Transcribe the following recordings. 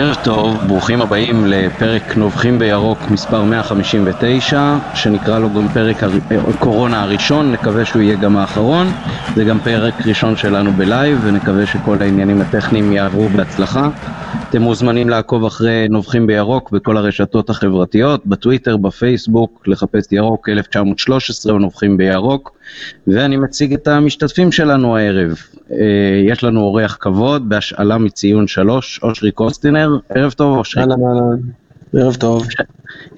ערב טוב, ברוכים הבאים לפרק נובחים בירוק מספר 159 שנקרא לו גם פרק הר... קורונה הראשון, נקווה שהוא יהיה גם האחרון. זה גם פרק ראשון שלנו בלייב ונקווה שכל העניינים הטכניים יעברו בהצלחה אתם מוזמנים לעקוב אחרי נובחים בירוק בכל הרשתות החברתיות, בטוויטר, בפייסבוק, לחפש ירוק 1913 או נובחים בירוק ואני מציג את המשתתפים שלנו הערב. אה, יש לנו אורח כבוד בהשאלה מציון שלוש, אושרי קוסטינר, ערב טוב אושרי. אהלן אהלן, ערב טוב.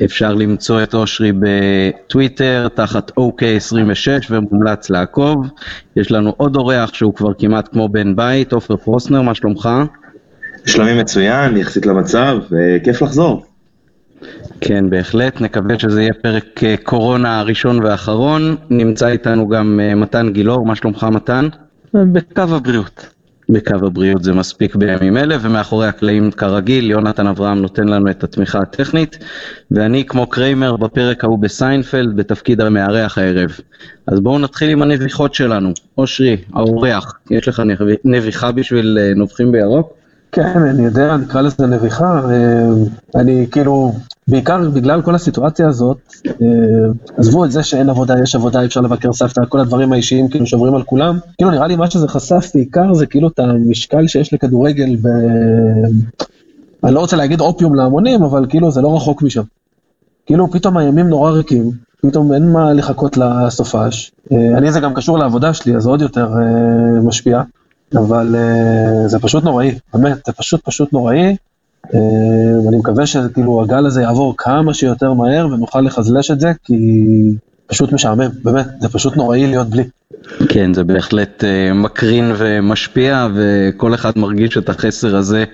אפשר למצוא את אושרי בטוויטר תחת OK26 ומומלץ לעקוב. יש לנו עוד אורח שהוא כבר כמעט כמו בן בית, עופר פרוסנר, מה שלומך? שלומי מצוין, יחסית למצב, כיף לחזור. כן, בהחלט, נקווה שזה יהיה פרק אה, קורונה הראשון והאחרון. נמצא איתנו גם אה, מתן גילאור, מה שלומך מתן? בקו הבריאות. בקו הבריאות זה מספיק בימים אלה, ומאחורי הקלעים כרגיל, יונתן אברהם נותן לנו את התמיכה הטכנית, ואני כמו קריימר בפרק ההוא בסיינפלד בתפקיד המארח הערב. אז בואו נתחיל עם הנביחות שלנו. אושרי, האורח, יש לך נביחה בשביל אה, נובחים בירוק? כן, אני יודע, נקרא לזה נביחה. אני כאילו, בעיקר בגלל כל הסיטואציה הזאת, עזבו את זה שאין עבודה, יש עבודה, אפשר לבקר סבתא, כל הדברים האישיים כאילו שעוברים על כולם. כאילו נראה לי מה שזה חשף בעיקר זה כאילו את המשקל שיש לכדורגל ב... אני לא רוצה להגיד אופיום להמונים, אבל כאילו זה לא רחוק משם. כאילו פתאום הימים נורא ריקים, פתאום אין מה לחכות לסופש. אני זה גם קשור לעבודה שלי, אז עוד יותר משפיע. אבל uh, זה פשוט נוראי, באמת, זה פשוט פשוט נוראי. Uh, ואני מקווה שכאילו הגל הזה יעבור כמה שיותר מהר ונוכל לחזלש את זה, כי פשוט משעמם, באמת, זה פשוט נוראי להיות בלי. כן, זה בהחלט uh, מקרין ומשפיע, וכל אחד מרגיש את החסר הזה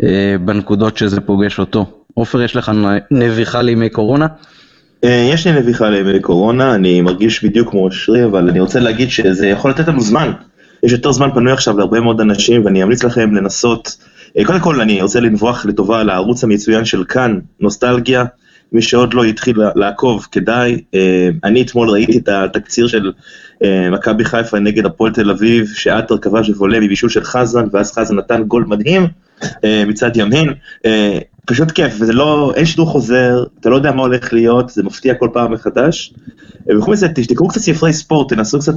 uh, בנקודות שזה פוגש אותו. עופר, יש לך נביחה לימי קורונה? יש לי נביחה לימי קורונה, אני מרגיש בדיוק כמו אושרי, אבל אני רוצה להגיד שזה יכול לתת לנו זמן. יש יותר זמן פנוי עכשיו להרבה מאוד אנשים, ואני אמליץ לכם לנסות, קודם כל אני רוצה לנבוח לטובה לערוץ המצוין של כאן, נוסטלגיה, מי שעוד לא התחיל לעקוב, כדאי. אני אתמול ראיתי את התקציר של מכבי חיפה נגד הפועל תל אביב, שעטר כבש וולה מבישול של חזן, ואז חזן נתן גול מדהים מצד ימין. פשוט כיף, וזה לא, אין שידור חוזר, אתה לא יודע מה הולך להיות, זה מפתיע כל פעם מחדש. וחוץ מזה, תקראו קצת ספרי ספורט, תנסו קצת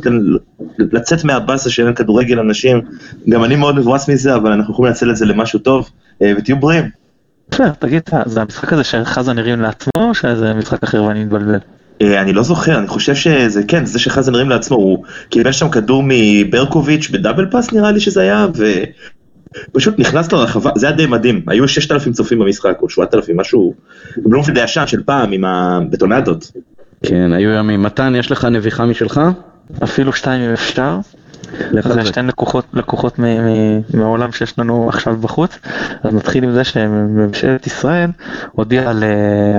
לצאת מהבאסה שאין כדורגל אנשים, גם אני מאוד מבואס מזה, אבל אנחנו יכולים לנצל את זה למשהו טוב, ותהיו בריאים. בסדר, תגיד, זה המשחק הזה שחזן הרים לעצמו, או שזה משחק אחר ואני מתבלבל? אני לא זוכר, אני חושב שזה, כן, זה שחזן הרים לעצמו, הוא קיבל שם כדור מברקוביץ' בדאבל פאס נראה לי שזה היה. פשוט נכנס לרחבה, זה היה די מדהים, היו 6,000 צופים במשחק, או 7,000, משהו, בלומפילד הישן של פעם עם הבטונדות. כן, היו ימים. מתן, יש לך נביחה משלך? אפילו שתיים אם אפשר. זה שתיים לקוחות, לקוחות מהעולם שיש לנו עכשיו בחוץ. אז נתחיל עם זה שממשלת ישראל הודיעה על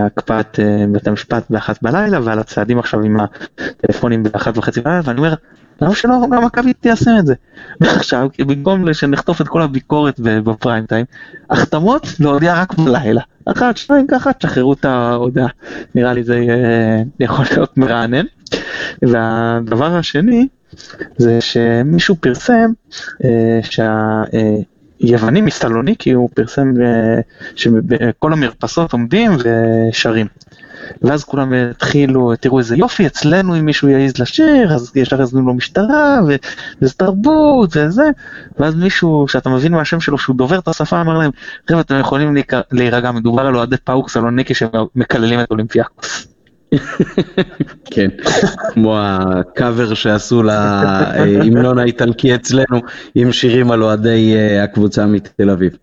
הקפאת בית המשפט באחת בלילה ועל הצעדים עכשיו עם הטלפונים באחת וחצי בלילה ואני אומר למה שלא גם מכבי תיישם את זה? ועכשיו במקום שנחטוף את כל הביקורת בפריים טיים, החתמות להודיע רק בלילה. אחת, שתיים ככה, תשחררו את ההודעה. נראה לי זה יכול להיות מרענן. והדבר השני זה שמישהו פרסם שהיוונים מסלוניקי הוא פרסם שכל המרפסות עומדים ושרים. ואז כולם התחילו, תראו איזה יופי, אצלנו אם מישהו יעז לשיר, אז ישר יזנו לו משטרה, וזה תרבות, וזה, ואז מישהו שאתה מבין מהשם שלו שהוא דובר את השפה, אמר להם, חבר'ה אתם יכולים להירגע, מדובר על אוהדי פאוק סלוניקי שמקללים את אולימפיאקוס. כן, כמו הקאבר שעשו להמנון האיטלקי אצלנו, עם שירים על אוהדי הקבוצה מתל אביב.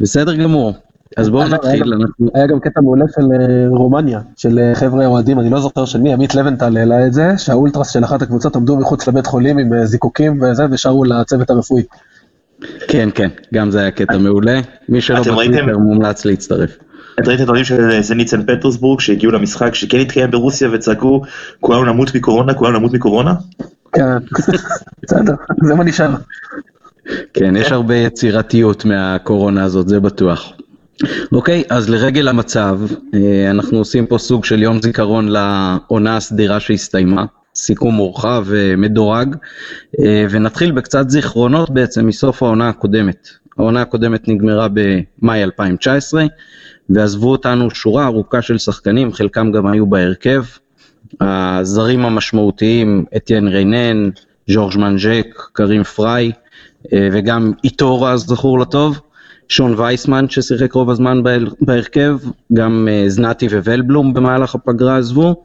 בסדר גמור. אז בואו נתחיל. היה גם קטע מעולה של רומניה, של חבר'ה אוהדים, אני לא זוכר של מי, עמית לבנטל העלה את זה, שהאולטראס של אחת הקבוצות עמדו מחוץ לבית חולים עם זיקוקים וזה, ושרו לצוות הרפואי. כן, כן, גם זה היה קטע מעולה. מי שלא בטוויטר מומלץ להצטרף. את ראית את הדברים של זנית סן פטרסבורג שהגיעו למשחק שכן התקיים ברוסיה וצעקו כולנו נמות מקורונה, כולנו נמות מקורונה? כן, בסדר, זה מה נשאר. כן, יש הרבה יצירתיות מהקורונה הזאת, זה בטוח. אוקיי, אז לרגל המצב, אנחנו עושים פה סוג של יום זיכרון לעונה הסדירה שהסתיימה. סיכום מורחב ומדורג, ונתחיל בקצת זיכרונות בעצם מסוף העונה הקודמת. העונה הקודמת נגמרה במאי 2019, ועזבו אותנו שורה ארוכה של שחקנים, חלקם גם היו בהרכב. הזרים המשמעותיים, איתיאן ריינן, ז'ורז' מנדג'ק, קרים פריי, וגם איטורה, זכור לטוב. שון וייסמן ששיחק רוב הזמן בהרכב, גם זנטי ואלבלום במהלך הפגרה עזבו,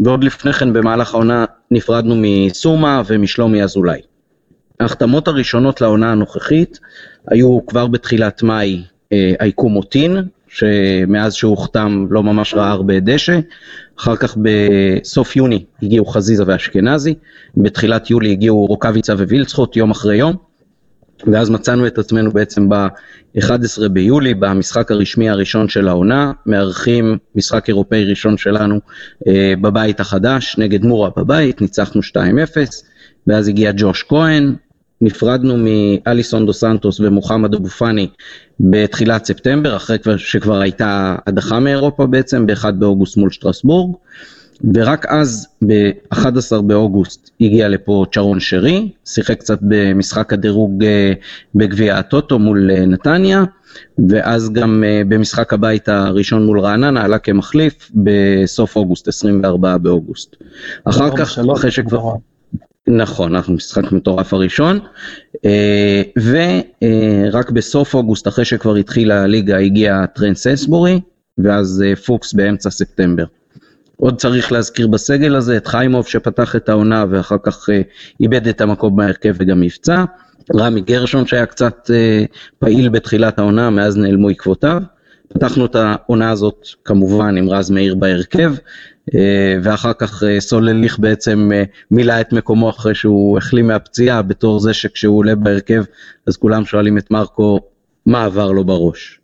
ועוד לפני כן במהלך העונה נפרדנו מסומה ומשלומי אזולאי. ההחתמות הראשונות לעונה הנוכחית היו כבר בתחילת מאי אייקו מוטין, שמאז שהוא הוחתם לא ממש ראה הרבה דשא, אחר כך בסוף יוני הגיעו חזיזה ואשכנזי, בתחילת יולי הגיעו רוקאביצה ווילצחוט יום אחרי יום, ואז מצאנו את עצמנו בעצם ב-11 ביולי, במשחק הרשמי הראשון של העונה, מארחים משחק אירופאי ראשון שלנו אה, בבית החדש, נגד מורה בבית, ניצחנו 2-0, ואז הגיע ג'וש כהן, נפרדנו מאליסון דו סנטוס ומוחמד אבו פאני בתחילת ספטמבר, אחרי שכבר הייתה הדחה מאירופה בעצם, ב-1 באוגוסט מול שטרסבורג. ורק אז, ב-11 באוגוסט, הגיע לפה צ'רון שרי, שיחק קצת במשחק הדירוג אה, בגביע הטוטו מול אה, נתניה, ואז גם אה, במשחק הבית הראשון מול רעננה עלה כמחליף בסוף אוגוסט, 24 באוגוסט. אחר כך, אחרי שכבר... נכון, אנחנו משחק מטורף הראשון, ורק בסוף אוגוסט, אחרי שכבר התחילה הליגה, הגיע טרנט סיינסבורי, ואז פוקס באמצע ספטמבר. עוד צריך להזכיר בסגל הזה את חיימוב שפתח את העונה ואחר כך אה, איבד את המקום בהרכב וגם נפצע, רמי גרשון שהיה קצת אה, פעיל בתחילת העונה, מאז נעלמו עקבותיו. פתחנו את העונה הזאת כמובן עם רז מאיר בהרכב, אה, ואחר כך סולליך בעצם מילא את מקומו אחרי שהוא החלים מהפציעה, בתור זה שכשהוא עולה בהרכב אז כולם שואלים את מרקו מה עבר לו בראש.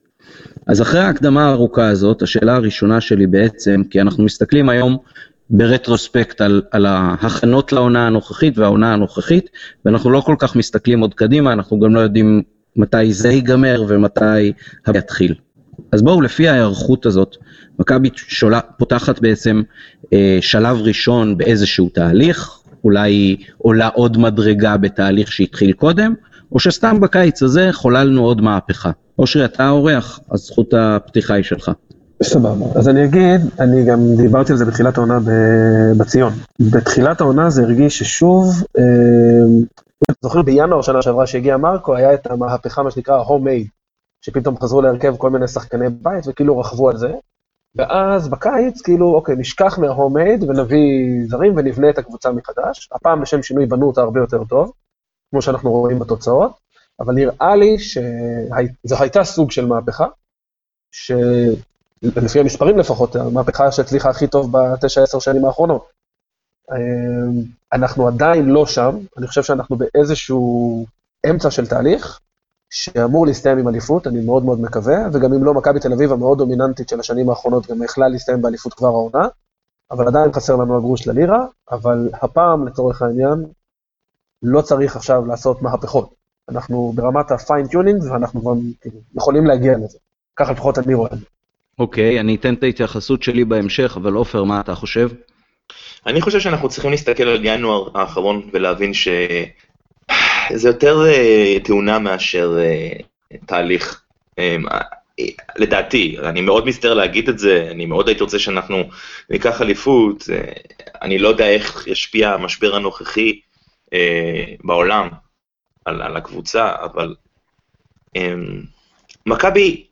אז אחרי ההקדמה הארוכה הזאת, השאלה הראשונה שלי בעצם, כי אנחנו מסתכלים היום ברטרוספקט על, על ההכנות לעונה הנוכחית והעונה הנוכחית, ואנחנו לא כל כך מסתכלים עוד קדימה, אנחנו גם לא יודעים מתי זה ייגמר ומתי יתחיל. אז בואו, לפי ההיערכות הזאת, מכבי פותחת בעצם אה, שלב ראשון באיזשהו תהליך, אולי עולה עוד מדרגה בתהליך שהתחיל קודם, או שסתם בקיץ הזה חוללנו עוד מהפכה. אושרי, אתה האורח, אז זכות הפתיחה היא שלך. סבבה, אז אני אגיד, אני גם דיברתי על זה בתחילת העונה בציון. בתחילת העונה זה הרגיש ששוב, אה, זוכר בינואר שנה שעברה שהגיע מרקו, היה את המהפכה, מה שנקרא ה-home-made, שפתאום חזרו להרכב כל מיני שחקני בית וכאילו רכבו על זה. ואז בקיץ, כאילו, אוקיי, נשכח מה-home-made ונביא זרים ונבנה את הקבוצה מחדש. הפעם לשם שינוי בנו אותה הרבה יותר טוב, כמו שאנחנו רואים בתוצאות. אבל נראה לי שזו הייתה סוג של מהפכה, שלפי המספרים לפחות, המהפכה שהצליחה הכי טוב בתשע עשר שנים האחרונות. אמ, אנחנו עדיין לא שם, אני חושב שאנחנו באיזשהו אמצע של תהליך, שאמור להסתיים עם אליפות, אני מאוד מאוד מקווה, וגם אם לא, מכבי תל אביב המאוד דומיננטית של השנים האחרונות גם יכלה להסתיים באליפות כבר העונה, אבל עדיין חסר לנו הגרוש ללירה, אבל הפעם, לצורך העניין, לא צריך עכשיו לעשות מהפכות. אנחנו ברמת ה fine-tuning ואנחנו כבר כאילו, יכולים להגיע לזה. ככה לפחות אני רואה את זה. אוקיי, אני אתן את ההתייחסות שלי בהמשך, אבל עופר, מה אתה חושב? אני חושב שאנחנו צריכים להסתכל על ינואר האחרון ולהבין שזה יותר אה, תאונה מאשר אה, תהליך. אמ, לדעתי, אני מאוד מצטער להגיד את זה, אני מאוד הייתי רוצה שאנחנו ניקח אליפות, אה, אני לא יודע איך ישפיע המשבר הנוכחי בעולם על, על הקבוצה, אבל אמ, מכבי,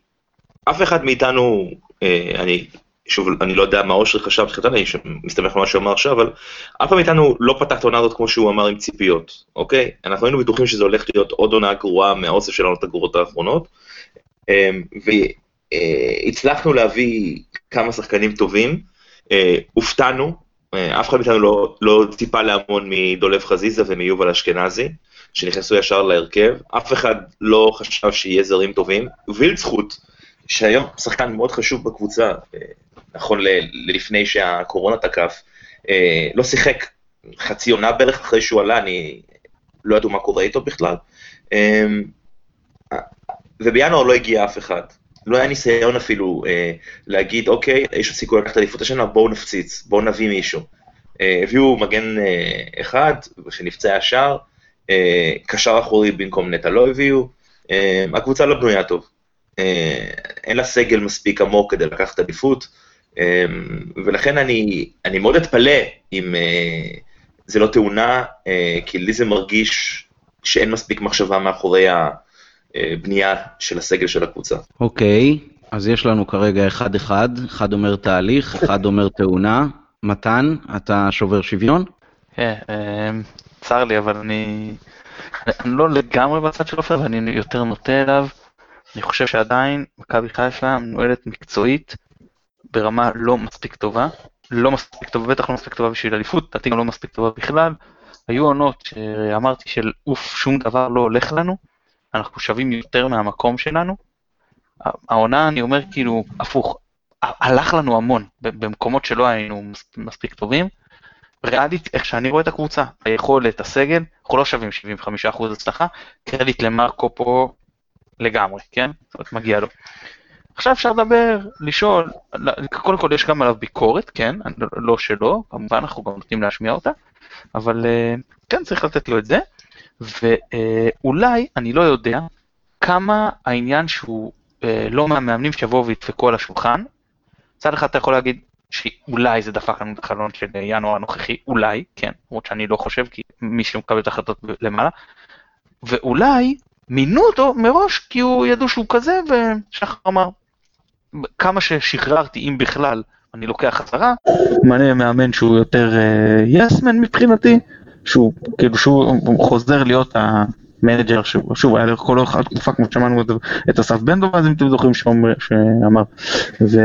אף אחד מאיתנו, אה, אני, שוב, אני לא יודע מה אושרי חשב בתחילת אני מסתמך על מה שהוא אמר עכשיו, אבל אף אחד מאיתנו לא פתח את העונה הזאת כמו שהוא אמר עם ציפיות, אוקיי? אנחנו היינו בטוחים שזה הולך להיות עוד עונה גרועה מהאוסף של העונות הגרועות האחרונות, אמ, והצלחנו להביא כמה שחקנים טובים, אה, הופתענו, אה, אף אחד מאיתנו לא, לא ציפה להמון מדולב חזיזה ומיובל אשכנזי. שנכנסו ישר להרכב, אף אחד לא חשב שיהיה זרים טובים. וילצחוט, שהיום שחקן מאוד חשוב בקבוצה, אה, נכון ללפני שהקורונה תקף, אה, לא שיחק חצי עונה בערך אחרי שהוא עלה, אני לא ידעו מה קורה איתו בכלל. אה, ובינואר לא הגיע אף אחד. לא היה ניסיון אפילו אה, להגיד, אוקיי, יש סיכוי לקחת אליפות השנה, בואו נפציץ, בואו נביא מישהו. אה, הביאו מגן אחד שנפצע ישר, קשר אחורי במקום נטע לא הביאו, הקבוצה לא בנויה טוב. אין לה סגל מספיק עמוק כדי לקחת עדיפות, ולכן אני, אני מאוד אתפלא אם זה לא תאונה, כי לי זה מרגיש שאין מספיק מחשבה מאחורי הבנייה של הסגל של הקבוצה. אוקיי, okay, אז יש לנו כרגע אחד-אחד, אחד אומר תהליך, אחד אומר תאונה. מתן, אתה שובר שוויון? כן, צר לי, אבל אני, אני לא לגמרי בצד של עופר, ואני יותר נוטה אליו. אני חושב שעדיין מכבי חיפה מנוהלת מקצועית ברמה לא מספיק טובה. לא מספיק טובה, בטח לא מספיק טובה בשביל אליפות, לדעתי גם לא מספיק טובה בכלל. היו עונות שאמרתי של אוף, שום דבר לא הולך לנו, אנחנו שווים יותר מהמקום שלנו. העונה, אני אומר כאילו, הפוך, הלך לנו המון במקומות שלא היינו מספיק טובים. ריאלית, איך שאני רואה את הקבוצה, היכולת, הסגל, אנחנו לא שווים 75% הצלחה, קרדיט למרקו פה לגמרי, כן? זאת אומרת, מגיע לו. עכשיו אפשר לדבר, לשאול, קודם כל יש גם עליו ביקורת, כן? לא שלא, כמובן אנחנו גם נותנים להשמיע אותה, אבל אה, כן, צריך לתת לו את זה. ואולי, אני לא יודע, כמה העניין שהוא אה, לא מהמאמנים שיבואו וידפקו על השולחן, מצד אחד אתה יכול להגיד שאולי זה דפק לנו את החלון של ינואר הנוכחי, אולי, כן, למרות שאני לא חושב, כי מי שמקבל את ההחלטות למעלה, ואולי מינו אותו מראש כי הוא ידעו שהוא כזה, ושחר אמר, כמה ששחררתי, אם בכלל, אני לוקח חזרה, מנה מאמן שהוא יותר יסמן uh, מבחינתי, שהוא כאילו שהוא חוזר להיות המנג'ר שהוא שוב היה לכל אורך התקופה כמו שמענו את אסף בן דוב אז אם אתם זוכרים שאמר. ו...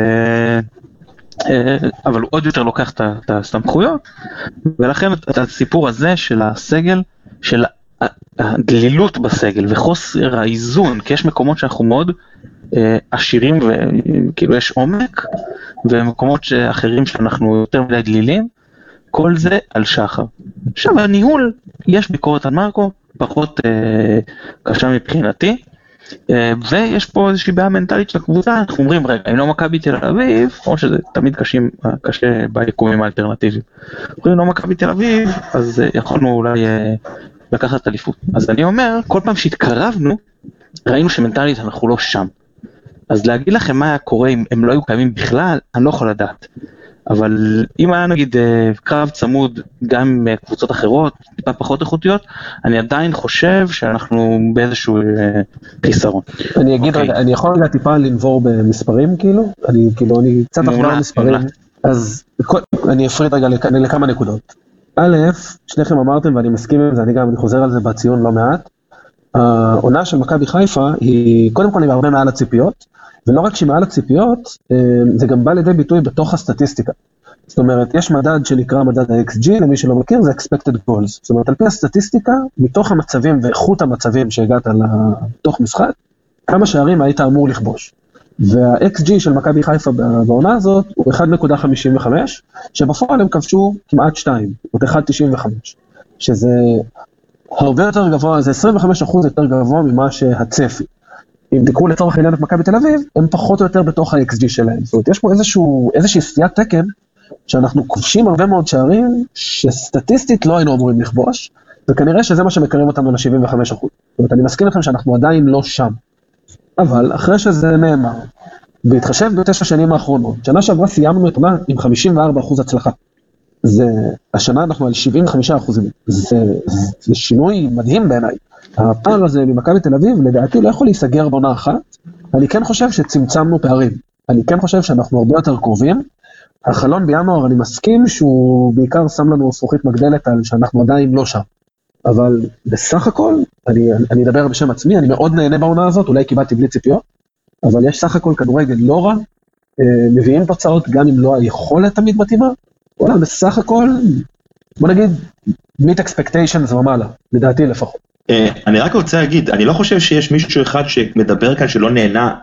אה, אבל הוא עוד יותר לוקח את הסמכויות ולכן את הסיפור הזה של הסגל של הדלילות בסגל וחוסר האיזון כי יש מקומות שאנחנו מאוד אה, עשירים וכאילו יש עומק ומקומות אחרים שאנחנו יותר מדי דלילים כל זה על שחר. עכשיו הניהול, יש ביקורת על מרקו, פחות אה, קשה מבחינתי, אה, ויש פה איזושהי בעיה מנטלית של הקבוצה, אנחנו אומרים רגע, אם לא מכבי תל אביב, או שזה תמיד קשים, קשה ביקומים האלטרנטיביים. אומרים לא מכבי תל אביב, אז אה, יכולנו אולי אה, לקחת אליפות. אז אני אומר, כל פעם שהתקרבנו, ראינו שמנטלית אנחנו לא שם. אז להגיד לכם מה היה קורה אם הם לא היו קיימים בכלל, אני לא יכול לדעת. אבל אם היה נגיד אה, קרב צמוד גם עם אה, קבוצות אחרות, טיפה פחות איכותיות, אני עדיין חושב שאנחנו באיזשהו אה, חיסרון. אני אגיד רגע, אני יכול רגע טיפה לנבור במספרים כאילו? אני כאילו, אני קצת אחר במספרים. אז אני אפריד רגע לכמה נקודות. א', שניכם אמרתם ואני מסכים עם זה, אני גם, אני חוזר על זה בציון לא מעט. העונה של מכבי חיפה היא קודם כל היא הרבה מעל הציפיות. ולא רק שהיא מעל הציפיות, אה, זה גם בא לידי ביטוי בתוך הסטטיסטיקה. זאת אומרת, יש מדד שנקרא מדד ה-XG, למי שלא מכיר, זה expected goals. זאת אומרת, על פי הסטטיסטיקה, מתוך המצבים ואיכות המצבים שהגעת לתוך משחק, כמה שערים היית אמור לכבוש. וה-XG של מכבי חיפה בעונה הזאת הוא 1.55, שבפועל הם כבשו כמעט 2, זאת אומרת 1.95, שזה הרבה יותר גבוה, זה 25% יותר גבוה ממה שהצפי. אם תקראו לצורך העניין את מכבי תל אביב, הם פחות או יותר בתוך ה-XG שלהם. זאת אומרת, יש פה איזשהו, איזושהי סטיית תקן, שאנחנו כובשים הרבה מאוד שערים, שסטטיסטית לא היינו אמורים לכבוש, וכנראה שזה מה שמקרב אותנו ל-75%. זאת אומרת, אני מסכים לכם שאנחנו עדיין לא שם. אבל אחרי שזה נאמר, בהתחשב בתשע שנים האחרונות, שנה שעברה סיימנו את עונה עם 54% הצלחה. זה, השנה אנחנו על 75 אחוזים, זה, זה שינוי מדהים בעיניי. הפער הזה ממכבי תל אביב, לדעתי לא יכול להיסגר בעונה אחת. אני כן חושב שצמצמנו פערים. אני כן חושב שאנחנו הרבה יותר קרובים. החלון בינואר, אני מסכים שהוא בעיקר שם לנו זכוכית מגדלת על שאנחנו עדיין לא שם. אבל בסך הכל, אני, אני אדבר בשם עצמי, אני מאוד נהנה בעונה הזאת, אולי קיבלתי בלי ציפיות, אבל יש סך הכל כדורגל לא רע, אה, מביאים תוצאות גם אם לא היכולת תמיד מתאימה, וואלה, בסך הכל, בוא נגיד, meet expectations ומעלה, לדעתי לפחות. אה, אני רק רוצה להגיד, אני לא חושב שיש מישהו אחד שמדבר כאן שלא נהנה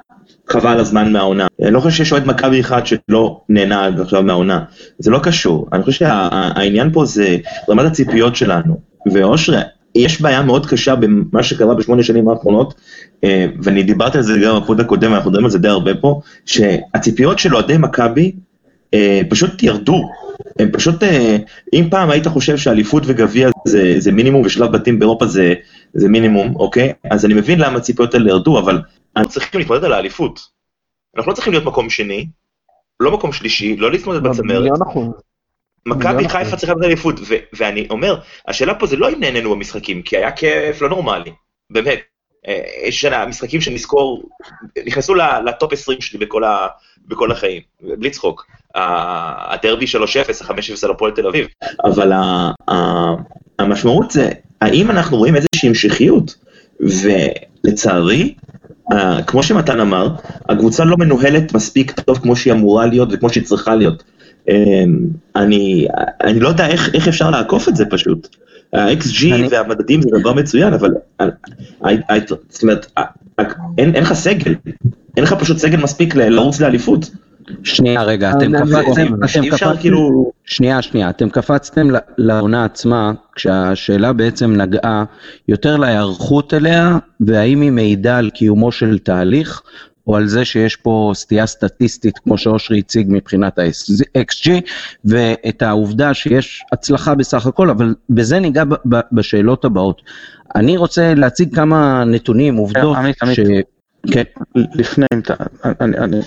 חבל הזמן מהעונה. אני לא חושב שיש אוהד מכבי אחד שלא נהנה עד עכשיו מהעונה. זה לא קשור. אני חושב שהעניין פה זה רמת הציפיות שלנו. ואושרי, יש בעיה מאוד קשה במה שקרה בשמונה שנים האחרונות, אה, ואני דיברתי על זה גם בפוד הקודם, אנחנו מדברים על זה די הרבה פה, שהציפיות של אוהדי מכבי אה, פשוט ירדו. הם פשוט, אה, אם פעם היית חושב שאליפות וגביע זה, זה מינימום ושלב בתים באירופה זה, זה מינימום, אוקיי? אז אני מבין למה הציפיות האלה ירדו, אבל אנחנו צריכים להתמודד על האליפות. אנחנו לא צריכים להיות מקום שני, לא מקום שלישי, לא להתמודד בצמרת. מיליון אחוז. מכבי מיליון חיפה אחוז. צריכה לקבל אליפות, ואני אומר, השאלה פה זה לא אם נהנינו במשחקים, כי היה כיף לא נורמלי, באמת. אה, יש שנה, משחקים שנזכור, נכנסו לטופ 20 שלי בכל, ה- בכל החיים, בלי צחוק. הדרבי 3-0, ה-5-0 על הפועל תל אביב, אבל המשמעות זה, האם אנחנו רואים איזושהי המשכיות, ולצערי, כמו שמתן אמר, הקבוצה לא מנוהלת מספיק טוב כמו שהיא אמורה להיות וכמו שהיא צריכה להיות. אה, אני, אני לא יודע איך, איך אפשר לעקוף את זה פשוט. ה-XG אני- והמדדים זה דבר מצוין, אבל אה, אה, זאת אומרת, אין, אין לך סגל, אין לך פשוט סגל מספיק לרוץ לאליפות. שנייה רגע, אתם קפצתם, אתם קפצתם, שנייה שנייה, אתם קפצתם לעונה עצמה, כשהשאלה בעצם נגעה יותר להיערכות אליה, והאם היא מעידה על קיומו של תהליך, או על זה שיש פה סטייה סטטיסטית, כמו שאושרי הציג מבחינת ה-XG, ואת העובדה שיש הצלחה בסך הכל, אבל בזה ניגע בשאלות הבאות. אני רוצה להציג כמה נתונים, עובדות, עמית, עמית. כן, לפני, אם אתה- אני- אני-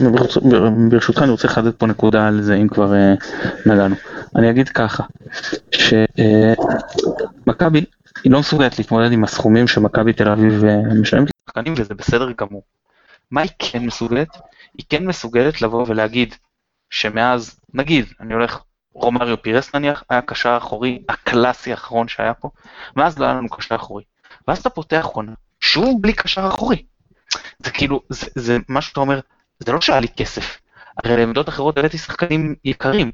ברשותך אני רוצה לחדד פה נקודה על זה אם כבר אה, נגענו. אני אגיד ככה, שמכבי היא לא מסוגלת להתמודד עם הסכומים שמכבי תל אביב אה, משלמת לשחקנים וזה בסדר גמור. מה היא כן מסוגלת? היא כן מסוגלת לבוא ולהגיד שמאז, נגיד, אני הולך, רומריו פירס נניח, היה קשר אחורי הקלאסי האחרון שהיה פה, מאז לא היה לנו קשר אחורי. ואז אתה פותח עונה, שוב בלי קשר אחורי. זה כאילו, זה, זה מה שאתה אומר, זה לא שהיה לי כסף. הרי לעמדות אחרות הבאתי שחקנים יקרים.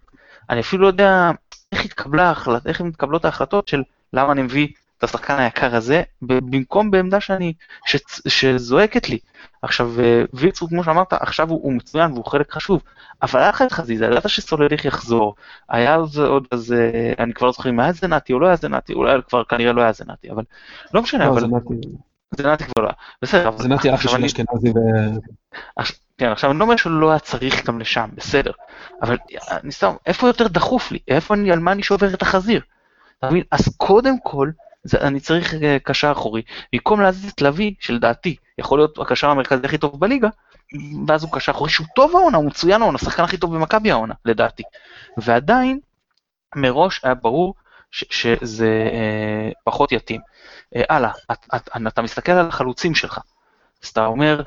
אני אפילו לא יודע איך התקבלה ההחלטה, איך מתקבלות ההחלטות של למה אני מביא את השחקן היקר הזה, במקום בעמדה שאני, ש, שזועקת לי. עכשיו, אה, וירצו, כמו שאמרת, עכשיו הוא, הוא מצוין והוא חלק חשוב, אבל היה לך את חזיזה, ידעת שסולליך יחזור, היה אז עוד אז, אה, אני כבר לא זוכר אם היה זנתי או לא היה זנתי, אולי כבר כנראה לא היה זנתי, אבל לא משנה, לא, אבל זה נתי- כבר לא. בסדר, זה נתי של אני- אשכנזי ו... כן, עכשיו אני לא אומר שלא היה צריך גם לשם, בסדר, אבל אני סתם, איפה יותר דחוף לי? איפה אני, על מה אני שובר את החזיר? אתה מבין? אז קודם כל, זה, אני צריך אה, קשר אחורי, במקום להזיז את לביא, שלדעתי יכול להיות הקשר המרכזי הכי טוב בליגה, ואז הוא קשר אחורי שהוא טוב העונה, הוא מצוין העונה, השחקן הכי טוב במכבי העונה, לדעתי. ועדיין, מראש היה ברור ש, שזה אה, פחות יתאים. אה, הלאה, את, את, אתה מסתכל על החלוצים שלך, אז אתה אומר,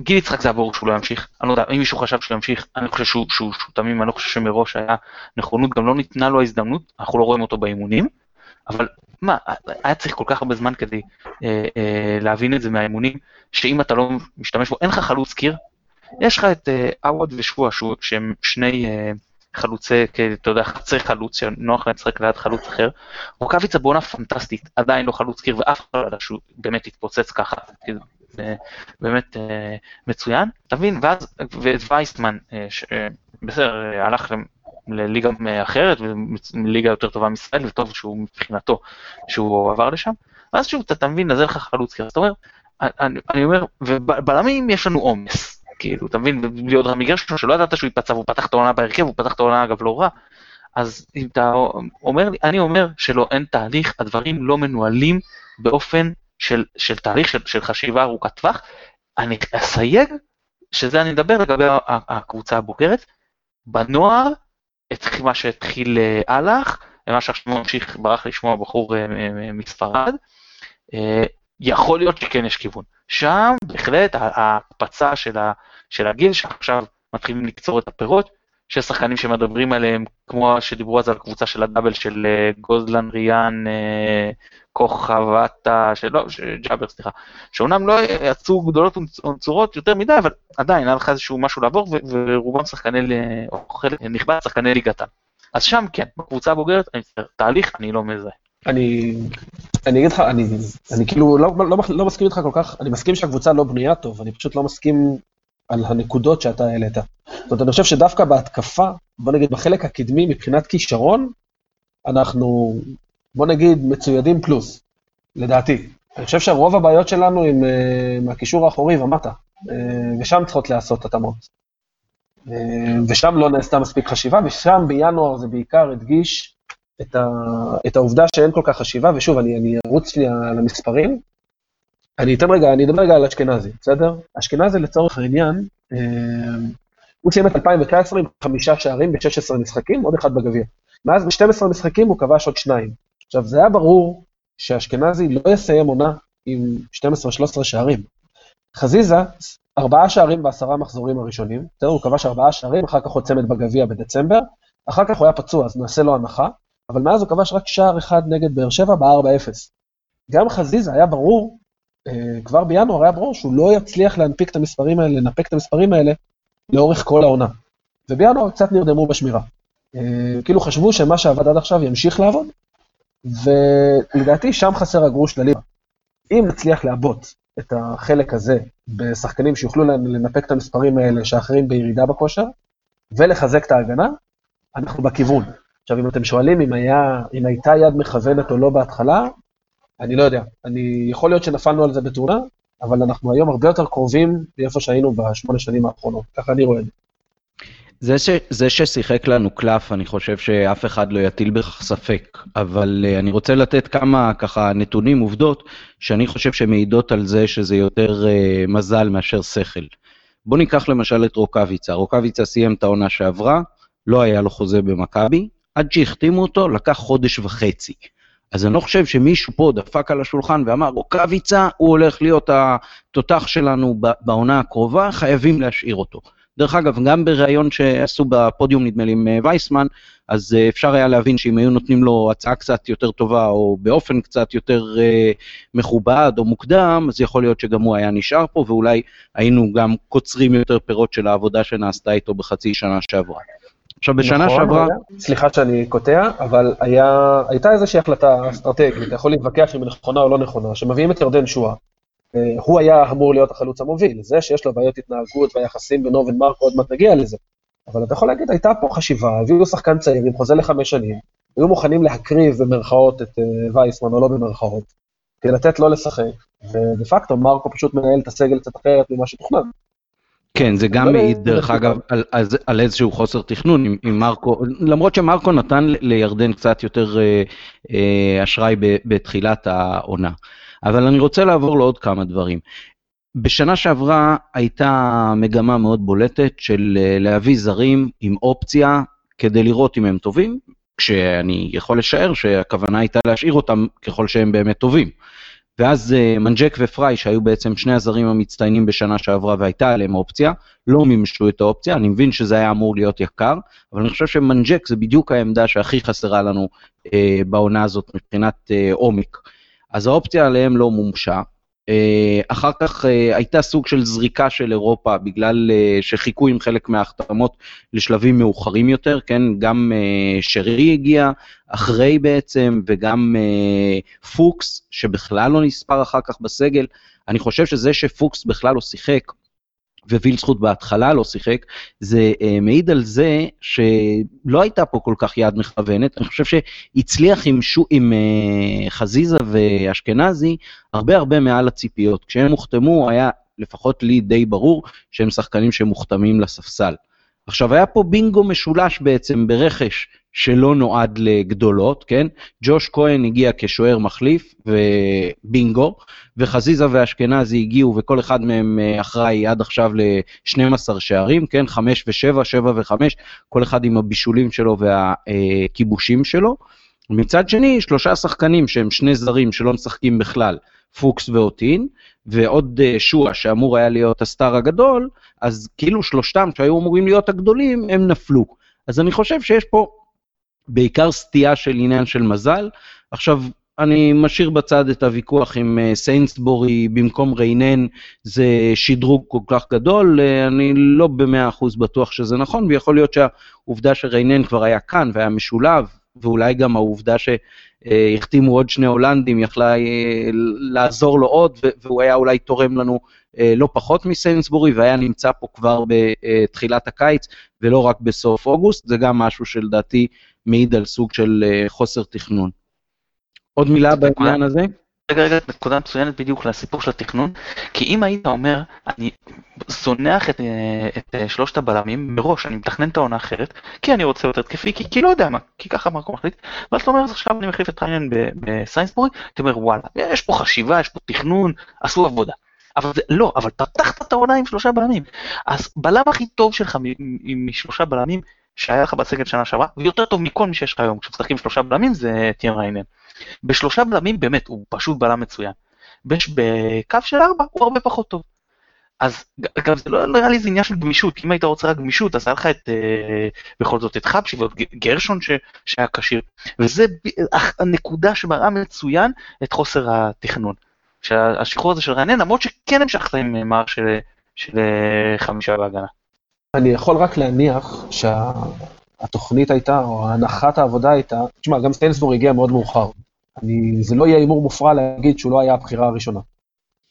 גיל יצחק זה הבור שהוא לא ימשיך, אני לא יודע, אם מישהו חשב שהוא ימשיך, אני חושב שהוא, שהוא, שהוא תמים, אני לא חושב שמראש היה נכונות, גם לא ניתנה לו ההזדמנות, אנחנו לא רואים אותו באימונים, אבל מה, היה צריך כל כך הרבה זמן כדי אה, אה, להבין את זה מהאימונים, שאם אתה לא משתמש בו, אין לך חלוץ קיר, יש לך את אה, עווד שהוא- שהם שני אה, חלוצי, כ- אתה יודע, חצי חלוץ, שנוח להם לשחק ליד חלוץ אחר, רוקאביצה בעונה פנטסטית, עדיין לא חלוץ קיר, ואף אחד לא ידע שהוא באמת יתפוצץ ככה, כאילו, באמת אה, מצוין, אתה מבין? ואז, ואת וייסמן, אה, אה, בסדר, הלך לליגה אחרת, וליגה יותר טובה מישראל, וטוב שהוא מבחינתו, שהוא עבר לשם, ואז שוב, אתה מבין, אז אין לך חלוץ קיר, אז אתה אומר, אני, אני אומר, ובלמים יש לנו עומס, כאילו, אתה מבין, בלי עוד רמי גרשון, שלא ידעת שהוא ייפצע, והוא פתח את העונה בהרכב, הוא פתח את העונה אגב לא רע, אז אם אתה אומר לי, אני אומר שלא, אין תהליך, הדברים לא מנוהלים באופן של, של תהליך, של, של חשיבה ארוכת טווח. אני אסייג, שזה אני מדבר לגבי הקבוצה הבוגרת, בנוער, התחיל מה שהתחיל אה, הלך, ומה שעכשיו ממשיך, ברח לשמוע בחור אה, מספרד, אה, יכול להיות שכן יש כיוון. שם בהחלט ההקפצה של, ה, של הגיל, שעכשיו מתחילים לקצור את הפירות, שיש שחקנים שמדברים עליהם, כמו שדיברו אז על הקבוצה של הדאבל של אה, גוזלן, ריאן, אה, כוכבתה, שלא, ש- ג'אבר, סליחה, שאומנם לא יצאו גדולות ונצורות יותר מדי, אבל עדיין היה לך איזשהו משהו לעבור, ורובם שחקני, או חלק נכבד, שחקני ליגת העל. אז שם כן, בקבוצה הבוגרת, אני מצטער, תהליך אני לא מזהה. אני, אני אגיד לך, אני, אני כאילו לא, לא, לא מסכים איתך כל כך, אני מסכים שהקבוצה לא בנויה טוב, אני פשוט לא מסכים על הנקודות שאתה העלית. זאת אומרת, אני חושב שדווקא בהתקפה, בוא נגיד בחלק הקדמי מבחינת כישרון, אנחנו, בוא נגיד, מצוידים פלוס, לדעתי. אני חושב שרוב הבעיות שלנו הם uh, מהקישור האחורי ומטה, uh, ושם צריכות להיעשות התאמות. ושם לא נעשתה מספיק חשיבה, ושם בינואר זה בעיקר הדגיש את, ה, את העובדה שאין כל כך חשיבה, ושוב, אני, אני ארוץ שנייה למספרים. אני אתן רגע, אני אדבר רגע על אשכנזי, בסדר? אשכנזי לצורך העניין, אה, הוא סיים את 2019 עם חמישה שערים ב-16 משחקים, עוד אחד בגביע. מאז ב-12 משחקים הוא כבש עוד שניים. עכשיו, זה היה ברור שאשכנזי לא יסיים עונה עם 12-13 שערים. חזיזה, ארבעה שערים בעשרה מחזורים הראשונים, בסדר, הוא כבש ארבעה שערים, אחר כך הוא צמד בגביע בדצמבר, אחר כך הוא היה פצוע, אז נעשה לו הנחה, אבל מאז הוא כבש רק שער אחד נגד באר שבע ב-4-0. גם חזיזה היה ברור, אה, כבר בינואר היה ברור שהוא לא יצליח להנפיק את המספרים האלה, לנפק את המספרים האלה לאורך כל העונה. ובינואר קצת נרדמו בשמירה. אה, כאילו חשבו שמה שעבד עד עכשיו ימשיך לעבוד, ולדעתי שם חסר הגרוש לליבה. אם נצליח לעבות את החלק הזה בשחקנים שיוכלו לנפק את המספרים האלה שאחרים בירידה בכושר, ולחזק את ההגנה, אנחנו בכיוון. עכשיו, אם אתם שואלים אם, היה, אם הייתה יד מכוונת או לא בהתחלה, אני לא יודע. אני, יכול להיות שנפלנו על זה בתאונה, אבל אנחנו היום הרבה יותר קרובים מאיפה שהיינו בשמונה שנים האחרונות, ככה אני רואה את זה. זה, ש, זה ששיחק לנו קלף, אני חושב שאף אחד לא יטיל בכך ספק, אבל uh, אני רוצה לתת כמה ככה נתונים, עובדות, שאני חושב שמעידות על זה שזה יותר uh, מזל מאשר שכל. בואו ניקח למשל את רוקאביצה, רוקאביצה סיים את העונה שעברה, לא היה לו חוזה במכבי, עד שהחתימו אותו לקח חודש וחצי. אז אני לא חושב שמישהו פה דפק על השולחן ואמר, רוקאביצה, הוא הולך להיות התותח שלנו בעונה הקרובה, חייבים להשאיר אותו. דרך אגב, גם בריאיון שעשו בפודיום, נדמה לי, עם אה, וייסמן, אז אה, אפשר היה להבין שאם היו נותנים לו הצעה קצת יותר טובה, או באופן קצת יותר uh, מכובד או מוקדם, אז יכול להיות שגם הוא היה נשאר פה, ואולי היינו גם קוצרים יותר פירות של העבודה שנעשתה איתו בחצי שנה שעברה. עכשיו, בשנה נכון, שעברה... סליחה שאני קוטע, אבל היה, הייתה איזושהי החלטה אסטרטגית, אתה יכול להתווכח אם היא נכונה או לא נכונה, שמביאים את ירדן שואה. אה, הוא היה אמור להיות החלוץ המוביל, זה שיש לו בעיות התנהגות והיחסים בינו ובין מרקו, עוד מעט נגיע לזה. אבל אתה יכול להגיד, הייתה פה חשיבה, הביאו שחקן צעיר עם חוזה לחמש שנים, היו מוכנים להקריב במרכאות את uh, וייסמן או לא במרכאות, כדי לתת לו לשחק, ודה פקטו מרקו פשוט מנהל את הסגל קצת אחרת ממה שתוכנן. כן, זה גם מעיד, דרך אגב, על, על, על איזשהו חוסר תכנון עם, עם מרקו, למרות שמרקו נתן לירדן קצת יותר אה, אה, אשראי ב, בתחילת העונה. אבל אני רוצה לעבור לעוד כמה דברים. בשנה שעברה הייתה מגמה מאוד בולטת של אה, להביא זרים עם אופציה כדי לראות אם הם טובים, כשאני יכול לשער שהכוונה הייתה להשאיר אותם ככל שהם באמת טובים. ואז uh, מנדג'ק ופריי, שהיו בעצם שני הזרים המצטיינים בשנה שעברה והייתה עליהם אופציה, לא מימשו את האופציה, אני מבין שזה היה אמור להיות יקר, אבל אני חושב שמנדג'ק זה בדיוק העמדה שהכי חסרה לנו uh, בעונה הזאת מבחינת uh, עומק. אז האופציה עליהם לא מומשה. אה, אחר כך אה, הייתה סוג של זריקה של אירופה בגלל אה, שחיכו עם חלק מההחתמות לשלבים מאוחרים יותר, כן, גם שרי הגיע אחרי בעצם וגם פוקס שבכלל לא נספר אחר כך בסגל. אני חושב שזה שפוקס בכלל לא שיחק ווילצחוט בהתחלה לא שיחק, זה uh, מעיד על זה שלא הייתה פה כל כך יד מכוונת, אני חושב שהצליח עם, שו, עם uh, חזיזה ואשכנזי הרבה הרבה מעל הציפיות. כשהם הוחתמו היה לפחות לי די ברור שהם שחקנים שמוחתמים לספסל. עכשיו היה פה בינגו משולש בעצם ברכש שלא נועד לגדולות, כן? ג'וש כהן הגיע כשוער מחליף ובינגו, וחזיזה ואשכנזי הגיעו וכל אחד מהם אה, אחראי עד עכשיו ל-12 שערים, כן? 5 ו-7, 7 ו-5, כל אחד עם הבישולים שלו והכיבושים שלו. מצד שני, שלושה שחקנים שהם שני זרים שלא משחקים בכלל, פוקס ואוטין, ועוד אה, שואה שאמור היה להיות הסטאר הגדול, אז כאילו שלושתם שהיו אמורים להיות הגדולים, הם נפלו. אז אני חושב שיש פה בעיקר סטייה של עניין של מזל. עכשיו, אני משאיר בצד את הוויכוח עם אה, סיינסבורי במקום ריינן, זה שדרוג כל כך גדול, אה, אני לא במאה אחוז בטוח שזה נכון, ויכול להיות שהעובדה שריינן כבר היה כאן והיה משולב, ואולי גם העובדה שהחתימו עוד שני הולנדים יכלה אה, לעזור לו עוד, והוא היה אולי תורם לנו לא פחות מסיינסבורי, והיה נמצא פה כבר בתחילת הקיץ, ולא רק בסוף אוגוסט, זה גם משהו שלדעתי מעיד על סוג של חוסר תכנון. עוד מילה בעניין הזה? רגע, רגע, נקודה מצוינת בדיוק לסיפור של התכנון, כי אם היית אומר, אני זונח את, אה, את אה, שלושת הבלמים מראש, אני מתכנן את העונה אחרת, כי אני רוצה יותר תקפי, כי, כי לא יודע מה, כי ככה מרקו מחליט, ואז אתה אומר, אז עכשיו אני מחליף את ריינן בסיינסבורי, אתה אומר, וואלה, יש פה חשיבה, יש פה תכנון, עשו עבודה. אבל זה, לא, אבל פתחת את העונה עם שלושה בלמים. אז בלם הכי טוב שלך משלושה בלמים, שהיה לך בסגל שנה שעברה, ויותר טוב מכל מי שיש לך היום, כשמשחקים שלושה בלמים זה תיאם ריינן. בשלושה בלמים באמת הוא פשוט בלם מצוין. בקו של ארבע הוא הרבה פחות טוב. אז גם זה לא נראה לי זה עניין של גמישות, אם היית רוצה רק גמישות אז היה לך את, אה, בכל זאת את חבשי ועוד גרשון ש, שהיה כשיר, וזה הנקודה שמראה מצוין את חוסר התכנון. שהשחרור הזה של רענן, למרות שכן המשכת עם אה, מערך של, של אה, חמישה בהגנה. אני יכול רק להניח שהתוכנית הייתה, או הנחת העבודה הייתה, תשמע, גם סטיינסבורג הגיע מאוד מאוחר. אני, זה לא יהיה הימור מופרע להגיד שהוא לא היה הבחירה הראשונה.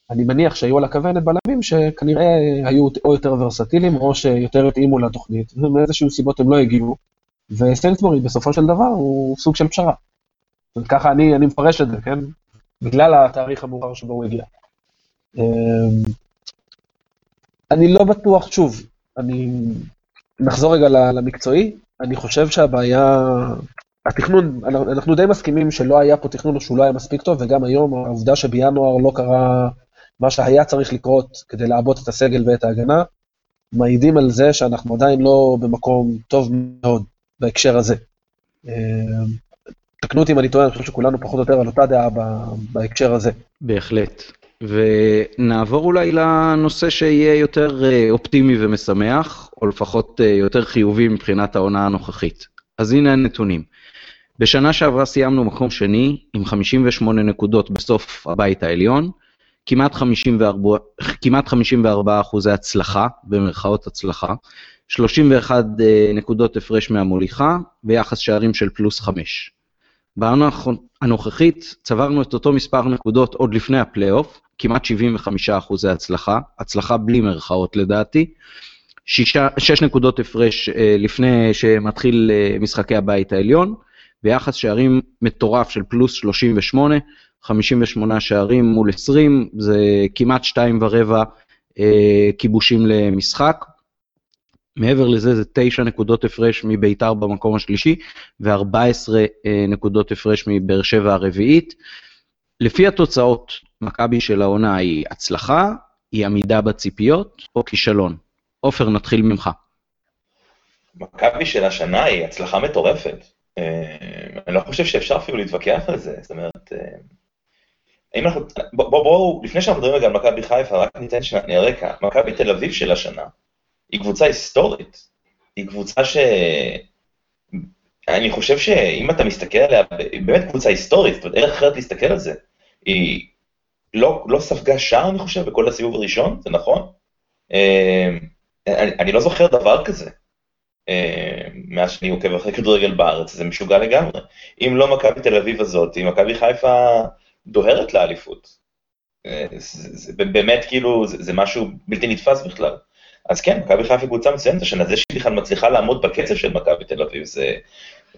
אני מניח שהיו על הכוונת בלמים שכנראה היו או יותר ורסטיליים או שיותר התאימו לתוכנית, ומאיזשהו סיבות הם לא הגיעו, וסטיינסבורג בסופו של דבר הוא סוג של פשרה. ככה אני, אני מפרש את זה, כן? בגלל התאריך המאוחר שבו הוא הגיע. אמ, אני לא בטוח, שוב, אני... נחזור רגע למקצועי, אני חושב שהבעיה, התכנון, אנחנו די מסכימים שלא היה פה תכנון או שהוא לא היה מספיק טוב, וגם היום העובדה שבינואר לא קרה מה שהיה צריך לקרות כדי לעבות את הסגל ואת ההגנה, מעידים על זה שאנחנו עדיין לא במקום טוב מאוד בהקשר הזה. אמ, תקנו אותי אם אני טועה, אני חושב שכולנו פחות או יותר על אותה דעה בהקשר הזה. בהחלט. ונעבור אולי לנושא שיהיה יותר אה, אופטימי ומשמח, או לפחות אה, יותר חיובי מבחינת העונה הנוכחית. אז הנה הנתונים. בשנה שעברה סיימנו מקום שני עם 58 נקודות בסוף הבית העליון, כמעט 54, כמעט 54 אחוזי הצלחה, במרכאות הצלחה, 31 אה, נקודות הפרש מהמוליכה, ויחס שערים של פלוס 5. בעונה הנוכחית צברנו את אותו מספר נקודות עוד לפני הפלייאוף, כמעט 75 אחוזי הצלחה, הצלחה בלי מרכאות לדעתי, שישה, שש נקודות הפרש אה, לפני שמתחיל אה, משחקי הבית העליון, ויחס שערים מטורף של פלוס 38, 58 שערים מול 20, זה כמעט שתיים ורבע אה, כיבושים למשחק. מעבר לזה זה 9 נקודות הפרש מביתר במקום השלישי ו-14 אה, נקודות הפרש מבאר שבע הרביעית. לפי התוצאות, מכבי של העונה היא הצלחה, היא עמידה בציפיות או כישלון? עופר, נתחיל ממך. מכבי של השנה היא הצלחה מטורפת. אה, אני לא חושב שאפשר אפילו להתווכח על זה, זאת אומרת, אה, אם אנחנו, בואו, בוא, לפני שאנחנו מדברים על מכבי חיפה, רק ניתן שנייה רקע. מכבי תל אביב של השנה היא קבוצה היסטורית. היא קבוצה ש... אני חושב שאם אתה מסתכל עליה, היא באמת קבוצה היסטורית, זאת אומרת, דרך אחרת להסתכל על זה. היא לא, לא ספגה שער, אני חושב, בכל הסיבוב הראשון, זה נכון? אמ, אני, אני לא זוכר דבר כזה. אמ, מאז שאני עוקב אחרי כדורגל בארץ, זה משוגע לגמרי. אם לא מכבי תל אביב הזאת, אם מכבי חיפה דוהרת לאליפות. אה, זה, זה, זה באמת כאילו, זה, זה משהו בלתי נתפס בכלל. אז כן, מכבי חיפה קבוצה מצוינת השנה, זה שהיא בכלל מצליחה לעמוד בקצב של מכבי תל אביב, זה,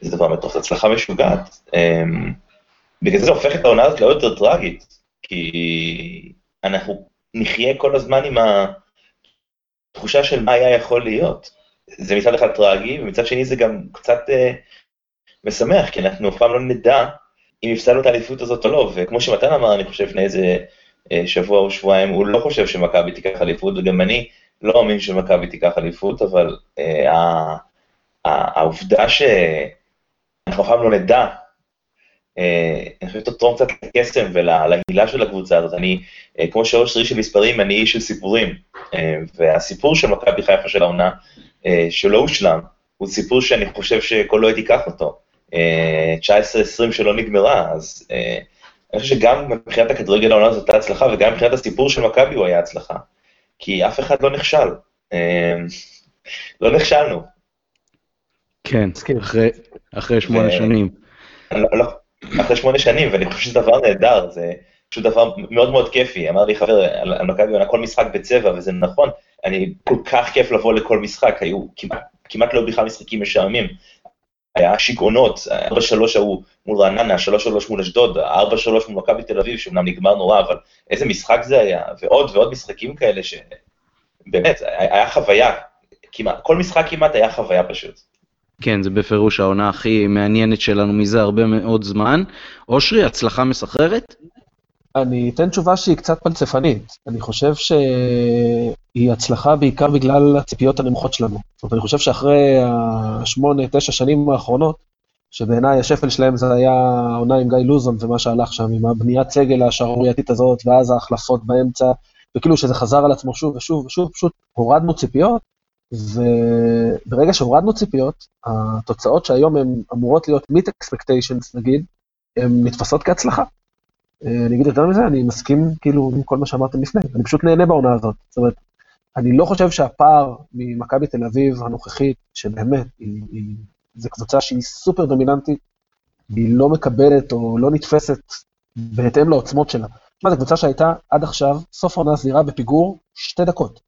זה דבר זו הצלחה משוגעת. Um, בגלל זה זה הופך את העונה הזאת לעוד יותר טראגית, כי אנחנו נחיה כל הזמן עם התחושה של מה היה יכול להיות. זה מצד אחד טראגי, ומצד שני זה גם קצת uh, משמח, כי אנחנו אף פעם לא נדע אם הפסדנו את האליפות הזאת או לא, וכמו שמתן אמר, אני חושב, לפני איזה uh, שבוע או שבועיים, הוא לא חושב שמכבי תיקח אליפות, וגם אני, לא מאמין שמכבי תיקח אליפות, אבל אה, העובדה שאנחנו אף פעם לא נדע, אה, אני חושב שתתרום קצת לקסם ולהילה של הקבוצה הזאת. אני, אה, כמו שאושרי של מספרים, אני איש של סיפורים. והסיפור של מכבי חיפה של העונה, שלא הושלם, הוא סיפור שאני חושב שכל אוהד ייקח אותו. אה, 19-20 שלא נגמרה, אז אני חושב שגם מבחינת הכדורגל העונה הזאת הייתה הצלחה, וגם מבחינת הסיפור של מכבי הוא היה הצלחה. כי אף אחד לא נכשל. אמ, לא נכשלנו. כן, אחרי, אחרי שמונה ו... שנים. לא, לא, אחרי שמונה שנים, ואני חושב שזה דבר נהדר, זה פשוט דבר מאוד מאוד כיפי. אמר לי חבר על, על מכבי עונה כל משחק בצבע, וזה נכון, אני, כל כך כיף לבוא לכל משחק, היו כמעט, כמעט לא בכלל משחקים משעממים. היה שיגעונות, 4-3 ההוא מול רעננה, 3-3 מול אשדוד, 4-3 מול מכבי תל אביב, שאומנם נגמר נורא, אבל איזה משחק זה היה, ועוד ועוד משחקים כאלה שבאמת, היה חוויה, כמעט, כל משחק כמעט היה חוויה פשוט. כן, זה בפירוש העונה הכי מעניינת שלנו מזה הרבה מאוד זמן. אושרי, הצלחה מסחררת? אני אתן תשובה שהיא קצת פלצפנית. אני חושב שהיא הצלחה בעיקר בגלל הציפיות הנמוכות שלנו. זאת אומרת, אני חושב שאחרי השמונה, תשע שנים האחרונות, שבעיניי השפל שלהם זה היה העונה עם גיא לוזון ומה שהלך שם, עם הבניית סגל השערורייתית הזאת, ואז ההחלפות באמצע, וכאילו שזה חזר על עצמו שוב ושוב ושוב, פשוט הורדנו ציפיות, וברגע שהורדנו ציפיות, התוצאות שהיום הן אמורות להיות meet expectations נגיד, הן נתפסות כהצלחה. אה, אני אגיד יותר מזה, אני מסכים כאילו עם כל מה שאמרתם לפני, אני פשוט נהנה בעונה הזאת. זאת אומרת, אני לא חושב שהפער ממכבי תל אביב הנוכחית, שבאמת, היא, היא, זו קבוצה שהיא סופר דומיננטית, היא לא מקבלת או לא נתפסת בהתאם לעוצמות שלה. תשמע, זו קבוצה שהייתה עד עכשיו, סוף העונה סדירה בפיגור שתי דקות.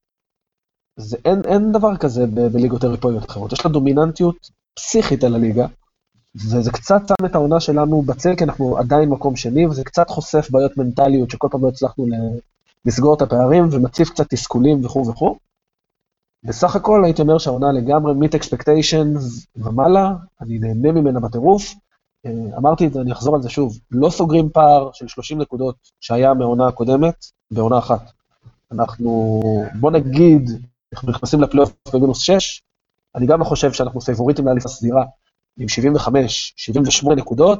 זה, אין, אין דבר כזה בליגות אירופאיות אחרות, יש לה דומיננטיות פסיכית על הליגה, וזה קצת שם את העונה שלנו בצל, כי אנחנו עדיין מקום שני, וזה קצת חושף בעיות מנטליות שכל פעם לא הצלחנו לסגור את הפערים, ומציף קצת תסכולים וכו' וכו'. בסך הכל הייתי אומר שהעונה לגמרי מיט אקספקטיישנס ומעלה, אני נהנה ממנה בטירוף. אה, אמרתי את זה, אני אחזור על זה שוב, לא סוגרים פער של 30 נקודות שהיה מהעונה הקודמת בעונה אחת. אנחנו, בוא נגיד, אנחנו נכנסים לפלייאוף במינוס 6, אני גם לא חושב שאנחנו פייבוריטים לאליפות הסדירה עם 75, 78 נקודות,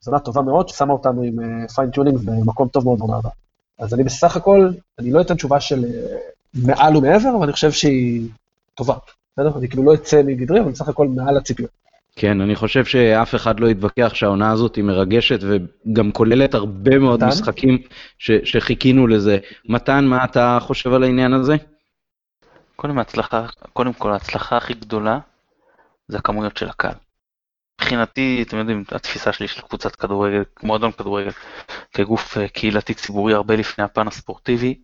זו עונה טובה מאוד, ששמה אותנו עם fine-tuning uh, במקום טוב מאוד בעונה הבאה. אז אני בסך הכל, אני לא אתן תשובה של uh, מעל ומעבר, אבל אני חושב שהיא טובה. בסדר? אני כאילו לא אצא מגדרי, אבל בסך הכל מעל הציפיות. כן, אני חושב שאף אחד לא יתווכח שהעונה הזאת היא מרגשת וגם כוללת הרבה מאוד מתן? משחקים ש- שחיכינו לזה. מתן, מה אתה חושב על העניין הזה? קודם, ההצלחה, קודם כל, ההצלחה הכי גדולה זה הכמויות של הקהל. מבחינתי, אתם יודעים, התפיסה שלי של קבוצת כדורגל, מועדון כדורגל, כגוף אה, קהילתי ציבורי הרבה לפני הפן הספורטיבי,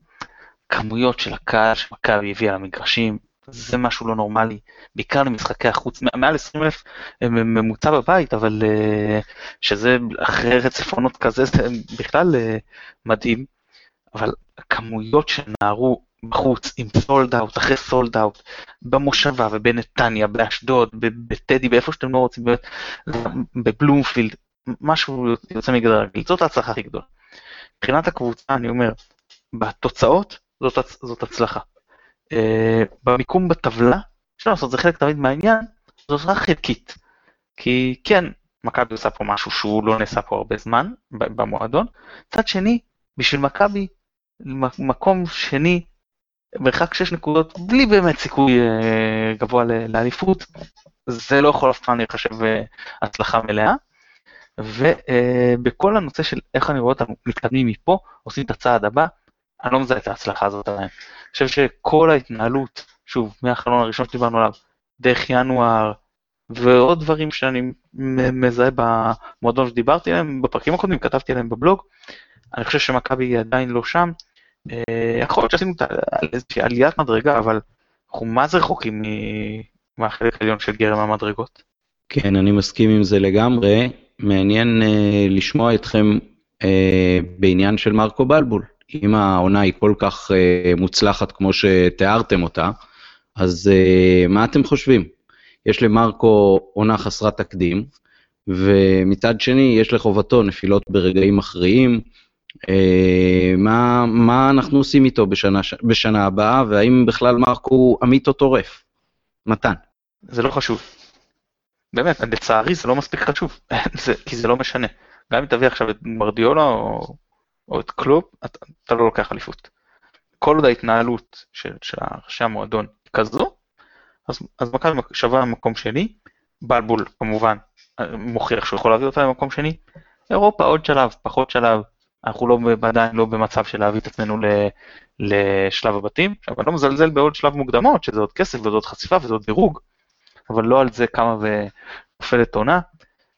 כמויות של הקהל שמכבי הביאה למגרשים, זה משהו לא נורמלי, בעיקר למשחקי החוץ, מעל 20 אלף אה, ממוצע בבית, אבל אה, שזה אחרי רצף עונות כזה, זה בכלל מדהים, אבל הכמויות שנערו בחוץ עם סולד אאוט אחרי סולד אאוט במושבה ובנתניה באשדוד בטדי באיפה שאתם לא רוצים בבלומפילד משהו יוצא מגדר רגיל זאת ההצלחה הכי גדולה. מבחינת הקבוצה אני אומר בתוצאות זאת, זאת הצלחה. Uh, במיקום בטבלה אפשר לעשות זה חלק תמיד מהעניין זאת רק חלקית. כי כן מכבי עושה פה משהו שהוא לא נעשה פה הרבה זמן במועדון. מצד שני בשביל מכבי מקום שני מרחק 6 נקודות בלי באמת סיכוי uh, גבוה לאליפות, זה לא יכול אף פעם להיחשב uh, הצלחה מלאה. ובכל uh, הנושא של איך אני רואה אותנו מתקדמים מפה, עושים את הצעד הבא, אני לא מזהה את ההצלחה הזאת עדיין. אני חושב שכל ההתנהלות, שוב, מהחלון הראשון שדיברנו עליו, דרך ינואר, ועוד דברים שאני מזהה במועדון שדיברתי עליהם, בפרקים הקודמים כתבתי עליהם בבלוג, אני חושב שמכבי עדיין לא שם, אה, יכול להיות שעשינו איזושהי עליית מדרגה, אבל אנחנו מה זה רחוקים מהחלק העליון של גרם המדרגות. כן, אני מסכים עם זה לגמרי. מעניין uh, לשמוע אתכם uh, בעניין של מרקו בלבול. אם העונה היא כל כך uh, מוצלחת כמו שתיארתם אותה, אז uh, מה אתם חושבים? יש למרקו עונה חסרת תקדים, ומצד שני יש לחובתו נפילות ברגעים מכריעים, אה, מה, מה אנחנו עושים איתו בשנה, בשנה הבאה, והאם בכלל מרק הוא עמית או טורף? מתן. זה לא חשוב. באמת, לצערי זה לא מספיק חשוב, זה, כי זה לא משנה. גם אם תביא עכשיו את מרדיולה או, או את קלופ, אתה, אתה לא לוקח אליפות. כל עוד ההתנהלות של, של ראשי המועדון כזו, אז, אז מכבי שווה מקום שני, בלבול כמובן מוכיח שהוא יכול להביא אותה למקום שני, אירופה עוד שלב, פחות שלב, אנחנו לא, עדיין לא במצב של להביא את עצמנו לשלב הבתים. עכשיו, אני לא מזלזל בעוד שלב מוקדמות, שזה עוד כסף וזה עוד חשיפה וזה עוד דירוג, אבל לא על זה כמה ונופלת עונה.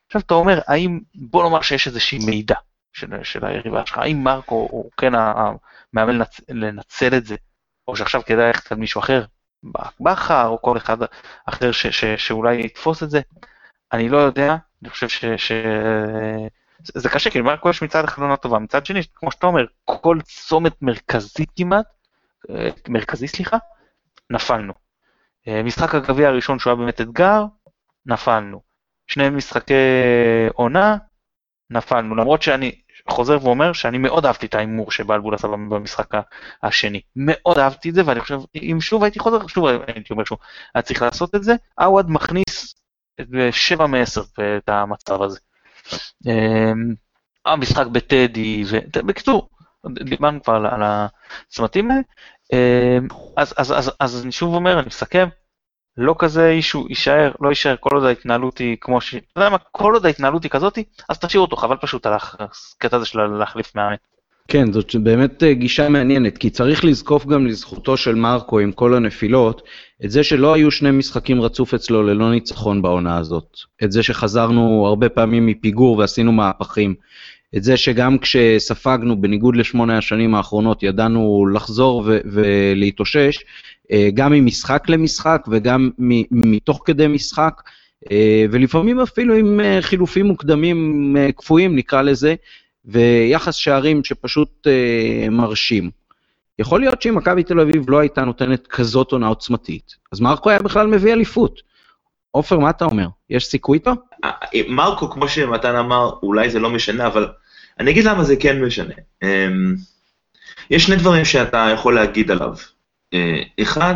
עכשיו אתה אומר, האם, בוא נאמר שיש איזושהי מידע של, של היריבה שלך, האם מרקו הוא כן המאמן לנצ, לנצל את זה, או שעכשיו כדאי ללכת על מישהו אחר, בכר או כל אחד אחר ש, ש, שאולי יתפוס את זה, אני לא יודע, אני חושב ש... ש... זה, קשה, כי מרקו יש מצד אחד עונה טובה, מצד שני, כמו שאתה אומר, כל צומת מרכזי כמעט, אה, מרכזי סליחה, נפלנו. אה, משחק הגביע הראשון שהוא היה באמת אתגר, נפלנו. שני משחקי עונה, נפלנו. למרות שאני חוזר ואומר שאני מאוד אהבתי את ההימור שבלבול עשה במשחק השני. מאוד אהבתי את זה, ואני חושב, אם שוב הייתי חוזר, שוב הייתי אומר שהוא היה צריך לעשות את זה, עווד מכניס שבע מעשר את המצב הזה. אמ, המשחק בטדי, בקיצור, דיברנו כבר על הצמתים האלה. אמ, אז, אז, אז, אז אני שוב אומר, אני מסכם, לא כזה אישו, יישאר, לא יישאר, כל עוד ההתנהלות היא כמו ש... אתה יודע מה, כל עוד ההתנהלות היא כזאתי, אז תשאיר אותו, חבל פשוט על הקטע הזה של להחליף מאמן. כן, זאת באמת אה, גישה מעניינת, כי צריך לזקוף גם לזכותו של מרקו עם כל הנפילות, את זה שלא היו שני משחקים רצוף אצלו ללא ניצחון בעונה הזאת. את זה שחזרנו הרבה פעמים מפיגור ועשינו מהפכים. את זה שגם כשספגנו, בניגוד לשמונה השנים האחרונות, ידענו לחזור ו- ולהתאושש, אה, גם ממשחק למשחק וגם מתוך כדי משחק, אה, ולפעמים אפילו עם חילופים מוקדמים קפואים, נקרא לזה, ויחס שערים שפשוט אה, מרשים. יכול להיות שאם מכבי תל אביב לא הייתה נותנת כזאת עונה עוצמתית, אז מרקו היה בכלל מביא אליפות. עופר, מה אתה אומר? יש סיכוי איתו? אה, אה, מרקו, כמו שמתן אמר, אולי זה לא משנה, אבל אני אגיד למה זה כן משנה. אמ, יש שני דברים שאתה יכול להגיד עליו. אה, אחד,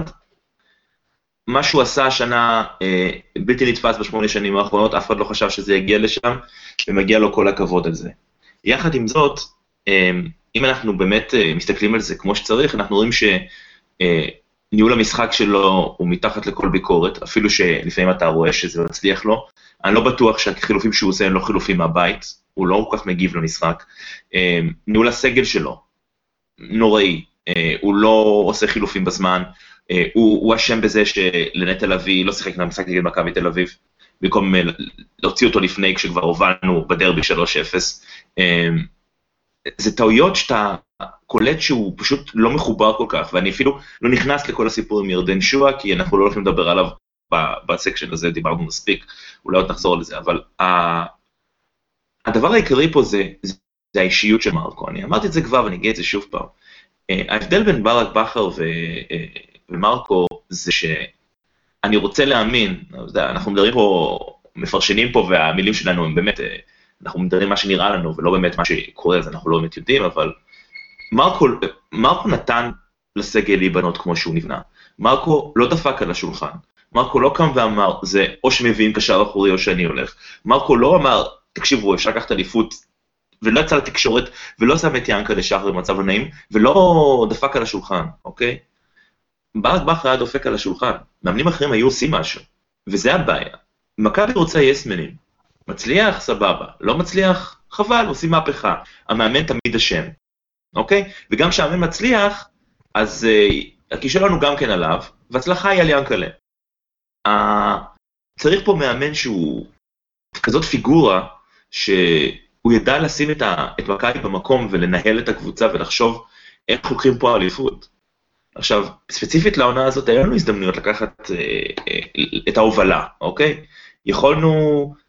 מה שהוא עשה השנה בלתי נתפס בשמונה שנים האחרונות, אף אחד לא חשב שזה יגיע לשם, ומגיע לו כל הכבוד על זה. יחד עם זאת, אמ, אם אנחנו באמת אה, מסתכלים על זה כמו שצריך, אנחנו רואים שניהול המשחק שלו הוא מתחת לכל ביקורת, אפילו שלפעמים אתה רואה שזה מצליח לו. אני לא בטוח שהחילופים שהוא עושה הם לא חילופים מהבית, הוא לא כל כך מגיב למשחק. אמ, ניהול הסגל שלו, נוראי, אה, הוא לא עושה חילופים בזמן, אה, הוא אשם בזה שלנטע לביא לא שיחק במשחק נגד מכבי תל אביב. במקום אה, להוציא אותו לפני כשכבר הובלנו בדרבי 3-0. זה טעויות שאתה קולט שהוא פשוט לא מחובר כל כך, ואני אפילו לא נכנס לכל הסיפור עם ירדן שואה, כי אנחנו לא הולכים לדבר עליו בסקשן הזה, דיברנו מספיק, אולי עוד נחזור לזה, אבל הדבר העיקרי פה זה, זה האישיות של מרקו, אני אמרתי את זה כבר ואני אגיד את זה שוב פעם. אה, ההבדל בין ברק בכר אה, ומרקו זה ש... אני רוצה להאמין, אנחנו מדברים פה, מפרשנים פה והמילים שלנו הם באמת, אה, אנחנו מדברים מה שנראה לנו ולא באמת מה שקורה, אז אנחנו לא באמת יודעים, אבל מרקו, מרקו נתן לסגל להיבנות כמו שהוא נבנה. מרקו לא דפק על השולחן. מרקו לא קם ואמר, זה או שמביאים קשר אחורי או שאני הולך. מרקו לא אמר, תקשיבו, אפשר לקחת אליפות, ולא יצא לתקשורת, ולא שם את ינקה לשחר במצב לא נעים, ולא דפק על השולחן, אוקיי? ברק בכר היה דופק על השולחן, מאמנים אחרים היו עושים משהו, וזה הבעיה. מכבי רוצה יסמנים, מצליח, סבבה, לא מצליח, חבל, עושים מהפכה. המאמן תמיד אשם, אוקיי? וגם כשהמאמן מצליח, אז uh, הכישלון הוא גם כן עליו, והצלחה היא על ינקלה. Uh, צריך פה מאמן שהוא כזאת פיגורה, שהוא ידע לשים את, את מכבי במקום ולנהל את הקבוצה ולחשוב איך לוקחים פה אליפות. עכשיו, ספציפית לעונה הזאת, היה לנו הזדמנויות לקחת אה, אה, את ההובלה, אוקיי? יכולנו אה,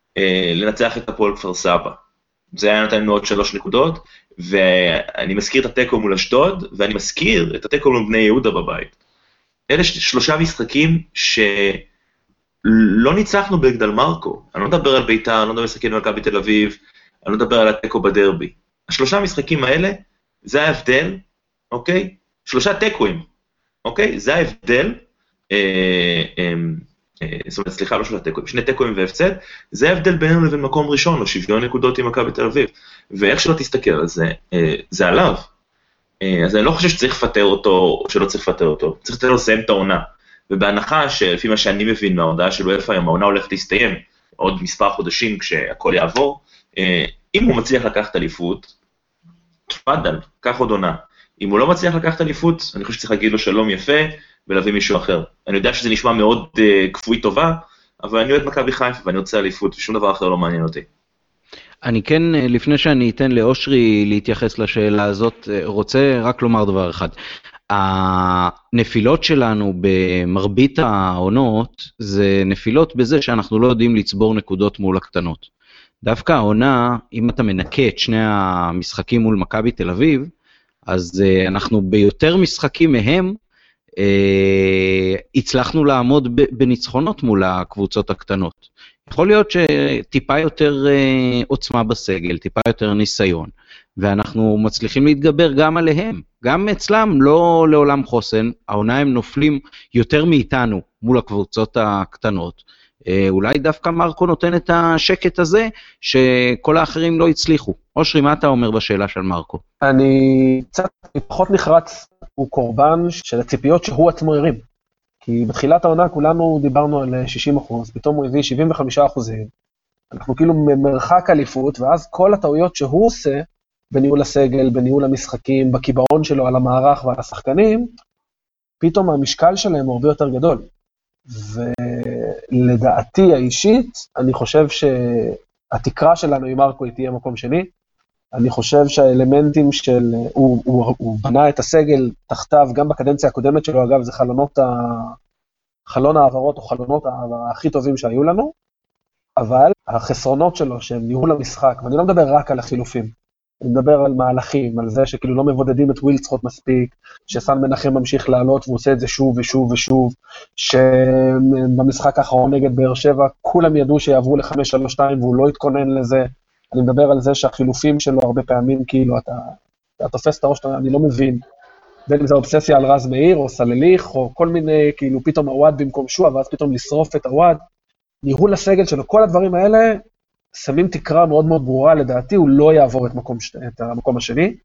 לנצח את הפועל כפר סבא. זה היה נותן לנו עוד שלוש נקודות, ואני מזכיר את התיקו מול אשדוד, ואני מזכיר את התיקו מול בני יהודה בבית. אלה שלושה משחקים שלא ניצחנו בגדל מרקו. אני לא מדבר על ביתר, אני לא מדבר על משחקים במכבי תל אביב, אני לא מדבר על התיקו בדרבי. השלושה המשחקים האלה, זה ההבדל, אוקיי? שלושה תיקואים, אוקיי? זה ההבדל, אה, אה, אה, זאת אומרת, סליחה, לא שלושה תיקואים, שני תיקואים והפסד, זה ההבדל בינינו לבין מקום ראשון, או שוויון נקודות עם מכבי תל אביב. ואיך שלא תסתכל על זה, זה עליו. אז אני לא חושב שצריך לפטר אותו, או שלא צריך לפטר אותו, צריך לתת לו לסיים את העונה. ובהנחה שלפי מה שאני מבין מההודעה של וופא, אם העונה הולכת להסתיים עוד מספר חודשים כשהכול יעבור, אם הוא מצליח לקחת אליפות, תפאדל, קח עוד עונה. אם הוא לא מצליח לקחת אליפות, אני חושב שצריך להגיד לו שלום יפה ולהביא מישהו אחר. אני יודע שזה נשמע מאוד uh, כפוי טובה, אבל אני אוהד מכבי חיפה ואני רוצה אליפות, ושום דבר אחר לא מעניין אותי. אני כן, אה, לפני שאני אתן לאושרי להתייחס לשאלה הזאת, אה, רוצה רק לומר דבר אחד. הנפילות שלנו במרבית העונות זה נפילות בזה שאנחנו לא יודעים לצבור נקודות מול הקטנות. דווקא העונה, אם אתה מנקה את שני המשחקים מול מכבי תל אביב, אז אנחנו ביותר משחקים מהם הצלחנו לעמוד בניצחונות מול הקבוצות הקטנות. יכול להיות שטיפה יותר uh, עוצמה בסגל, טיפה יותר ניסיון, ואנחנו מצליחים להתגבר גם עליהם. גם אצלם לא לעולם חוסן, העונה הם נופלים יותר מאיתנו מול הקבוצות הקטנות. אה, אולי דווקא מרקו נותן את השקט הזה שכל האחרים לא הצליחו. אושרי, מה אתה אומר בשאלה של מרקו? אני קצת פחות נחרץ, הוא קורבן של הציפיות שהוא עצמו הרים. כי בתחילת העונה כולנו דיברנו על 60 אחוז, פתאום הוא הביא 75 אחוזים. אנחנו כאילו ממרחק אליפות, ואז כל הטעויות שהוא עושה, בניהול הסגל, בניהול המשחקים, בקיבעון שלו על המערך ועל השחקנים, פתאום המשקל שלהם הוא הרבה יותר גדול. ולדעתי האישית, אני חושב שהתקרה שלנו עם מרקו היא תהיה מקום שני. אני חושב שהאלמנטים של, הוא, הוא, הוא בנה את הסגל תחתיו, גם בקדנציה הקודמת שלו, אגב, זה חלונות ה... חלון העברות או חלונות הכי טובים שהיו לנו, אבל החסרונות שלו, שהם ניהול המשחק, ואני לא מדבר רק על החילופים, אני מדבר על מהלכים, על זה שכאילו לא מבודדים את ווילצחוט מספיק, שסן מנחם ממשיך לעלות והוא עושה את זה שוב ושוב ושוב, שבמשחק האחרון נגד באר שבע כולם ידעו שיעברו ל-5-3-2 והוא לא התכונן לזה. אני מדבר על זה שהחילופים שלו הרבה פעמים, כאילו, אתה, אתה תופס את הראש, אני לא מבין. בין אם זה אובססיה על רז מאיר, או סלליך, או כל מיני, כאילו, פתאום הוואד במקום שועה, ואז פתאום לשרוף את הוואד. ניהול הסגל שלו, כל הדברים האלה, שמים תקרה מאוד מאוד ברורה, לדעתי הוא לא יעבור את, מקום, את המקום השני.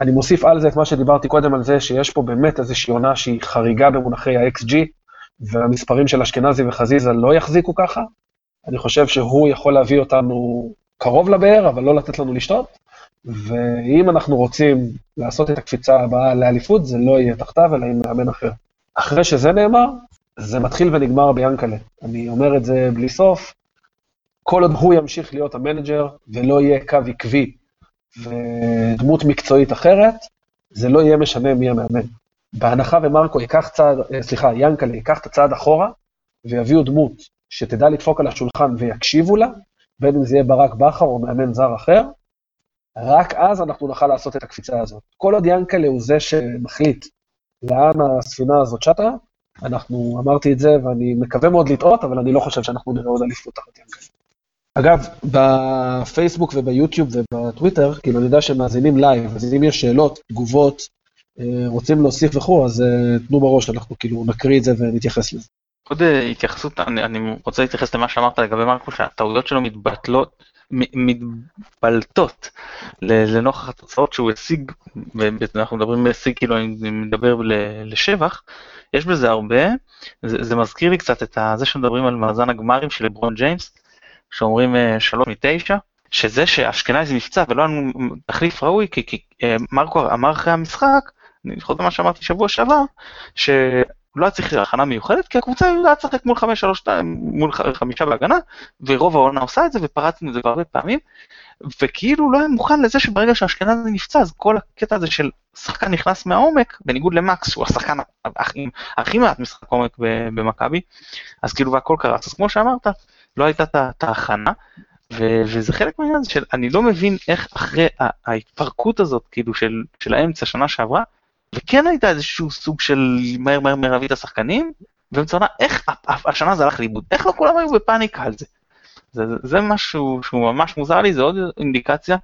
אני מוסיף על זה את מה שדיברתי קודם על זה, שיש פה באמת איזושהי עונה שהיא חריגה במונחי ה-XG, והמספרים של אשכנזי וחזיזה לא יחזיקו ככה. אני חושב שהוא יכול להביא אותנו קרוב לבאר, אבל לא לתת לנו לשתות. ואם אנחנו רוצים לעשות את הקפיצה הבאה לאליפות, זה לא יהיה תחתיו, אלא עם מאמן אחר. אחרי שזה נאמר, זה מתחיל ונגמר ביאנקלה. אני אומר את זה בלי סוף. כל עוד הוא ימשיך להיות המנג'ר ולא יהיה קו עקבי ודמות מקצועית אחרת, זה לא יהיה משנה מי המאמן. בהנחה ומרקו ייקח צעד, אה, סליחה, ינקלה ייקח את הצעד אחורה, ויביאו דמות שתדע לדפוק על השולחן ויקשיבו לה, בין אם זה יהיה ברק בכר או מאמן זר אחר, רק אז אנחנו נוכל לעשות את הקפיצה הזאת. כל עוד ינקלה הוא זה שמחליט לאן הספינה הזאת שטה, אנחנו, אמרתי את זה, ואני מקווה מאוד לטעות, אבל אני לא חושב שאנחנו נראה עוד אליפות תחת ינקלה. אגב, בפייסבוק וביוטיוב ובטוויטר, כאילו אני יודע שהם מאזינים לייב, אז אם יש שאלות, תגובות, אה, רוצים להוסיף וכו', אז אה, תנו בראש, אנחנו כאילו נקריא את זה ונתייחס לזה. עוד אה, התייחסות, אני, אני רוצה להתייחס למה שאמרת לגבי מרקו, שהטעויות שלו מתבטלות, מתבלטות לנוכח התוצאות שהוא השיג, ואנחנו מדברים בהשיג, כאילו אני מדבר לשבח, יש בזה הרבה, זה, זה מזכיר לי קצת את זה שמדברים על מאזן הגמרים של לברון ג'יימס, שאומרים אה, שלוש מתשע, שזה שאשכנזי נפצע ולא היה תחליף ראוי, כי, כי אה, מרקו אמר אחרי המשחק, אני חוזר למה שאמרתי שבוע שעבר, שהוא לא היה צריך הכנה מיוחדת, כי הקבוצה יודעת לשחק מול חמש, שלוש, שתיים, מול חמישה בהגנה, ורוב העונה עושה את זה, ופרצנו את זה הרבה פעמים, וכאילו לא היה מוכן לזה שברגע שאשכנזי נפצע, אז כל הקטע הזה של שחקן נכנס מהעומק, בניגוד למקס, שהוא השחקן הכי, הכי מעט משחק עומק במכבי, אז כאילו והכל קרס. אז כמו שאמרת, לא הייתה את ההכנה, וזה חלק מהעניין הזה של אני לא מבין איך אחרי ההתפרקות הזאת, כאילו של, של האמצע שנה שעברה, וכן הייתה איזשהו סוג של מהר מהר מהר להביא את השחקנים, ובאמצע איך השנה זה הלך לאיבוד, איך לא כולם היו בפאניקה על זה. זה, זה משהו שהוא ממש מוזר לי, זה עוד אינדיקציה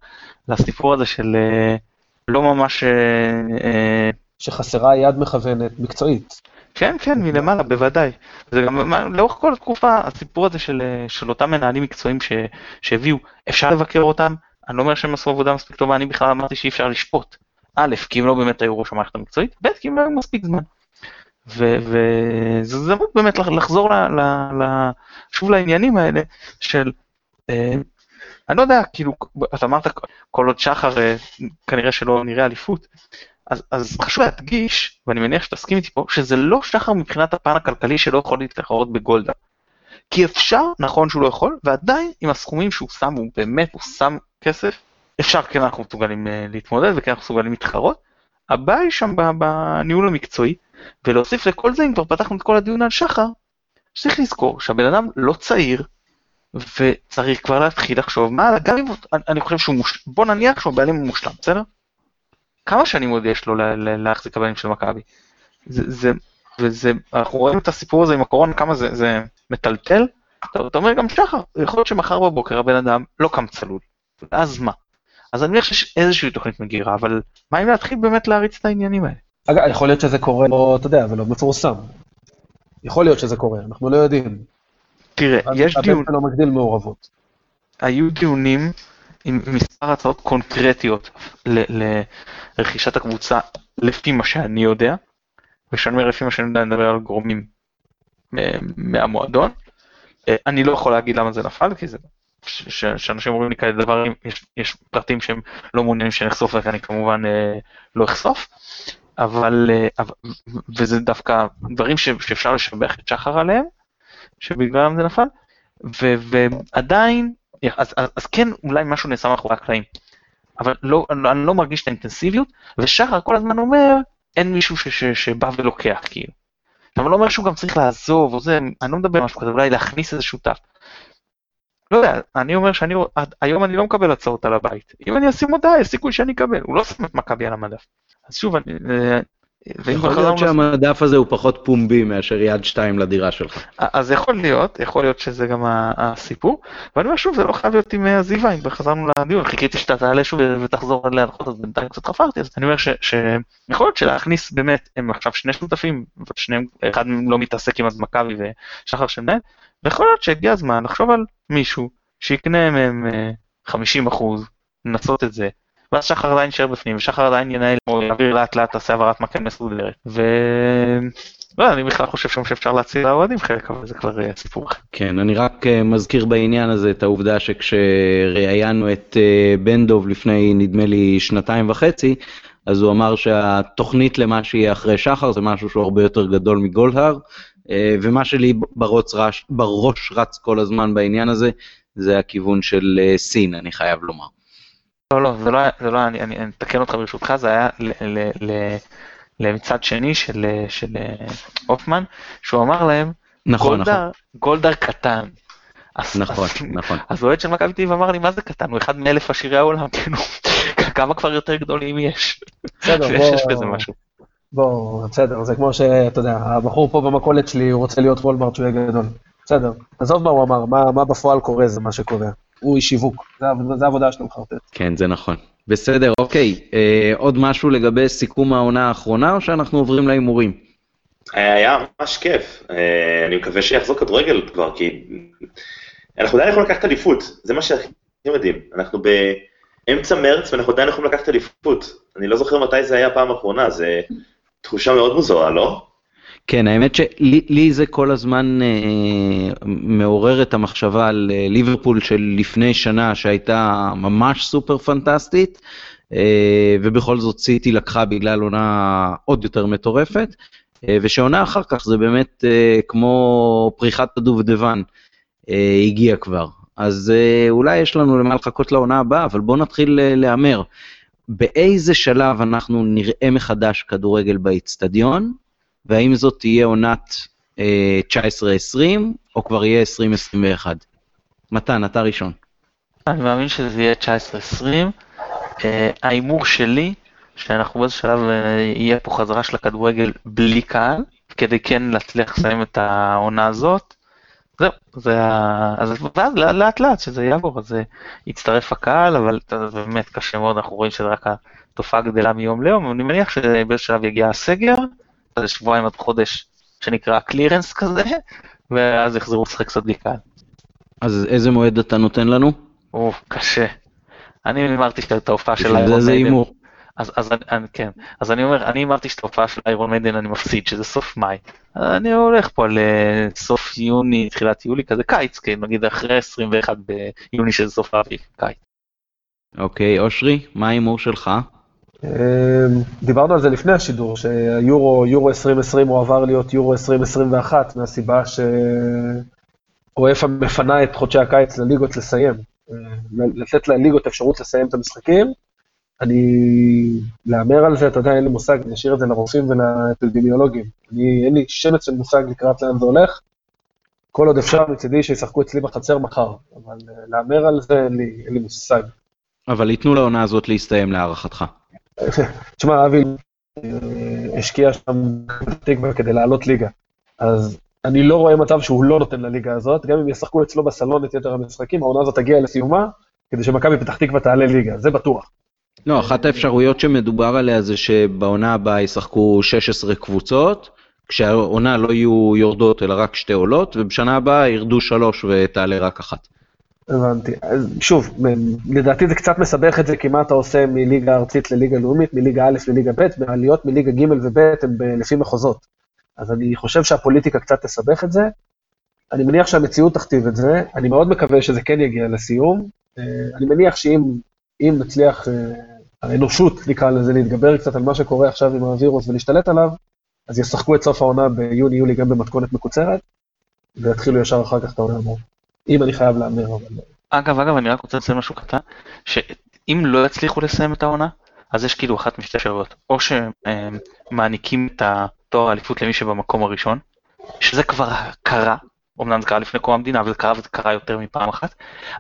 לסיפור הזה של אה, לא ממש... אה, אה, שחסרה יד מכוונת מקצועית. כן, כן, מלמעלה, בוודאי. זה גם לאורך כל התקופה, הסיפור הזה של, של אותם מנהלים מקצועיים ש, שהביאו, אפשר לבקר אותם, אני לא אומר שהם עשו עבודה מספיק טובה, אני בכלל אמרתי שאי אפשר לשפוט. א', כי הם לא באמת היו ראש המערכת המקצועית, ב', כי הם לא היו מספיק זמן. וזה הזדמנות באמת לחזור ל, ל, ל, שוב לעניינים האלה של, אה, אני לא יודע, כאילו, אתה אמרת כל עוד שחר אה, כנראה שלא נראה אליפות, אז, אז חשוב להדגיש, ואני מניח שתסכים איתי פה, שזה לא שחר מבחינת הפן הכלכלי שלא יכול להתחרות בגולדה. כי אפשר, נכון שהוא לא יכול, ועדיין עם הסכומים שהוא שם, הוא באמת, הוא שם כסף, אפשר, כן אנחנו מסוגלים uh, להתמודד וכן אנחנו מסוגלים להתחרות, הבעיה היא שם בניהול המקצועי, ולהוסיף לכל זה, אם כבר פתחנו את כל הדיון על שחר, צריך לזכור שהבן אדם לא צעיר, וצריך כבר להתחיל לחשוב מה, גם אם אני- חושב שהוא מוש... בוא נניח שהוא בעלים מושלם, בסדר? כמה שנים עוד יש לו להחזיק הבעלים של מכבי? זה, זה, וזה, אנחנו רואים את הסיפור הזה עם הקורונה, כמה זה, זה מטלטל. אתה אומר גם שחר, יכול להיות שמחר בבוקר הבן אדם לא קם צלול, ואז מה? אז אני מניח שיש איזושהי תוכנית מגירה, אבל מה אם להתחיל באמת להריץ את העניינים האלה? אגב, יכול להיות שזה קורה, לא, אתה יודע, ולא מפורסם. יכול להיות שזה קורה, אנחנו לא יודעים. תראה, יש דיון, הבן שלו מגדיל מעורבות. היו דיונים עם מספר הצעות קונקרטיות ל- לרכישת הקבוצה, לפי מה שאני יודע, וכשאני אומר לפי מה שאני יודע, אני מדבר על גורמים אה, מהמועדון. אה, אני לא יכול להגיד למה זה נפל, כי זה... שאנשים אומרים לי כאלה דברים, יש, יש פרטים שהם לא מעוניינים שנחשוף ואני כמובן אה, לא אחשוף, אבל, אה, וזה דווקא דברים ש, שאפשר לשבח את שחר עליהם, שבגללם זה נפל, ו, ועדיין, אז, אז, אז כן אולי משהו נעשה מאחורי הקלעים, אבל לא, אני לא מרגיש את האינטנסיביות, ושחר כל הזמן אומר, אין מישהו ש, ש, שבא ולוקח כאילו. אבל אני לא אומר שהוא גם צריך לעזוב, או זה, אני לא מדבר משהו כזה, אולי להכניס איזה שותף. לא יודע, אני אומר שאני, היום אני לא מקבל הצעות על הבית. אם אני אשים הודעה, יש סיכוי שאני אקבל. הוא לא שם את מכבי על המדף. אז שוב, אני... אה, יכול להיות שהמדף הזה הוא פחות פומבי מאשר יד שתיים לדירה שלך. אז יכול להיות, יכול להיות שזה גם הסיפור, ואני אומר שוב, זה לא חייב להיות עם אה, עזיבה, אם חזרנו לדיון, חיכיתי שאתה תעלה שוב ותחזור להנחות, אז בינתיים קצת חפרתי, אז אני אומר שיכול להיות שלהכניס באמת, הם עכשיו שני שותפים, שניהם, אחד לא מתעסק עם אז מכבי ושחר שמנהל, ויכול להיות שהגיע הזמן לחשוב על מישהו שיקנה מהם אה, 50 אחוז, לנסות את זה, ואז שחר עדיין יישאר בפנים, ושחר עדיין ינהל, או יעביר לאט לאט, תעשה העברת מקל מסודרת, ו... לא, אני בכלל חושב שם שאפשר להציע לאוהדים חלק, אבל זה כבר אה, סיפור אחר. כן, אני רק אה, מזכיר בעניין הזה את העובדה שכשראיינו את אה, בן דוב לפני נדמה לי שנתיים וחצי, אז הוא אמר שהתוכנית למה שיהיה אחרי שחר זה משהו שהוא הרבה יותר גדול מגולדהר, אה, ומה שלי בראש, רש, בראש רץ כל הזמן בעניין הזה, זה הכיוון של אה, סין, אני חייב לומר. לא, לא, זה לא היה, זה לא היה, אני, אני, אני אתקן אותך ברשותך, זה היה ל, ל, ל, למצד שני של, של אה, הופמן, שהוא אמר להם, נכון, נכון, גולדהר, גולדהר קטן. אז, נכון, אז, נכון. אז אוהד של מכבי תל אביב אמר לי, מה זה קטן? הוא אחד מאלף עשירי העולם, כאילו, כמה כבר יותר גדולים יש? בסדר, יש בוא... בזה משהו. בוא, בסדר, זה כמו שאתה יודע, הבחור פה במכולת שלי, הוא רוצה להיות וולמרט שהוא יהיה גדול. בסדר, עזוב מה הוא אמר, מה, מה בפועל קורה זה מה שקובע. הוא איש שיווק, זה, זה העבודה שלו מחרטט. כן, זה נכון. בסדר, אוקיי. אה, עוד משהו לגבי סיכום העונה האחרונה, או שאנחנו עוברים להימורים? היה ממש כיף, אה, אני מקווה שיחזור כדורגל כבר, כי אנחנו עדיין יכולים לקחת אליפות, זה מה שהכי מדהים, אנחנו באמצע מרץ ואנחנו עדיין יכולים לקחת אליפות, אני לא זוכר מתי זה היה הפעם האחרונה, זה תחושה מאוד מוזרה, לא? כן, האמת שלי לי זה כל הזמן אה, מעורר את המחשבה על אה, ליברפול של לפני שנה שהייתה ממש סופר פנטסטית, אה, ובכל זאת סיטי לקחה בגלל עונה עוד יותר מטורפת, אה, ושעונה אחר כך זה באמת אה, כמו פריחת הדובדבן, אה, הגיע כבר. אז אה, אולי יש לנו למה לחכות לעונה הבאה, אבל בואו נתחיל אה, להמר. באיזה שלב אנחנו נראה מחדש כדורגל באיצטדיון, והאם זאת תהיה עונת אה, 19-20, או כבר יהיה 2021? מתן, אתה ראשון. אני מאמין שזה יהיה 19-20. אה, שלי, שאנחנו באיזה שלב אה, יהיה פה חזרה של הכדורגל בלי קהל, כדי כן להצליח לסיים את העונה הזאת. זהו, זה ה... אז ואז לאט לאט לאט שזה יעבור, אז אה, יצטרף הקהל, אבל זה באמת קשה מאוד, אנחנו רואים שזה רק התופעה גדלה מיום ליום, אני מניח שבאיזה שלב יגיע הסגר, איזה שבועיים עד חודש שנקרא קלירנס כזה, ואז יחזרו לשחק קצת בלי קהל. אז איזה מועד אתה נותן לנו? או, קשה. אני הימרתי את ההופעה של זה איירון זה מיידן. הימור. אז, אז אני, אני, כן, אז אני אומר, אני הימרתי שאת ההופעה של איירון מיידן אני מפסיד, שזה סוף מאי. אני הולך פה על סוף יוני, תחילת יולי, כזה קיץ, כן, נגיד אחרי 21 ביוני שזה סוף האביב, קיץ. אוקיי, אושרי, מה ההימור שלך? אמ, דיברנו על זה לפני השידור, שהיורו, יורו 2020 הוא עבר להיות יורו 2021, מהסיבה שאוהפה מפנה את חודשי הקיץ לליגות לסיים. אמ, לתת לליגות אפשרות לסיים את המשחקים, אני, להמר על זה, אתה יודע, אין לי מושג, נשאיר את זה לרופאים ולאפידמיולוגים. אני, אין לי שמץ של מושג לקראת לאן זה הולך. כל עוד אפשר מצידי שישחקו אצלי בחצר מחר, אבל אה, להמר על זה אין לי, אין לי מושג. אבל ייתנו לעונה הזאת להסתיים להערכתך. תשמע, אבי אה, השקיע שם בתקווה כדי לעלות ליגה. אז אני לא רואה מצב שהוא לא נותן לליגה הזאת, גם אם ישחקו אצלו בסלון את יתר המשחקים, העונה הזאת תגיע לסיומה, כדי שמכבי פתח תקווה תעלה ליגה, זה בטוח. לא, אחת האפשרויות שמדובר עליה זה שבעונה הבאה ישחקו 16 קבוצות, כשהעונה לא יהיו יורדות אלא רק שתי עולות, ובשנה הבאה ירדו שלוש ותעלה רק אחת. הבנתי. שוב, לדעתי זה קצת מסבך את זה, כי מה אתה עושה מליגה ארצית לליגה לאומית, מליגה א' לליגה ב', והעליות מליגה ג' וב' הן לפי מחוזות. אז אני חושב שהפוליטיקה קצת תסבך את זה. אני מניח שהמציאות תכתיב את זה, אני מאוד מקווה שזה כן יגיע לסיום. אה, אני מניח שאם נצליח, אה, האנושות נקרא לזה, להתגבר קצת על מה שקורה עכשיו עם הווירוס ולהשתלט עליו, אז ישחקו את סוף העונה ביוני-יולי גם במתכונת מקוצרת, ויתחילו ישר אחר כך את העונה הבאה. אם אני חייב להמר, אבל... אגב, אגב, אני רק רוצה לציין משהו קטן, שאם לא יצליחו לסיים את העונה, אז יש כאילו אחת משתי אפשרויות, או שמעניקים את התואר האליפות למי שבמקום הראשון, שזה כבר קרה, אמנם זה קרה לפני קום המדינה, אבל זה קרה וזה קרה יותר מפעם אחת,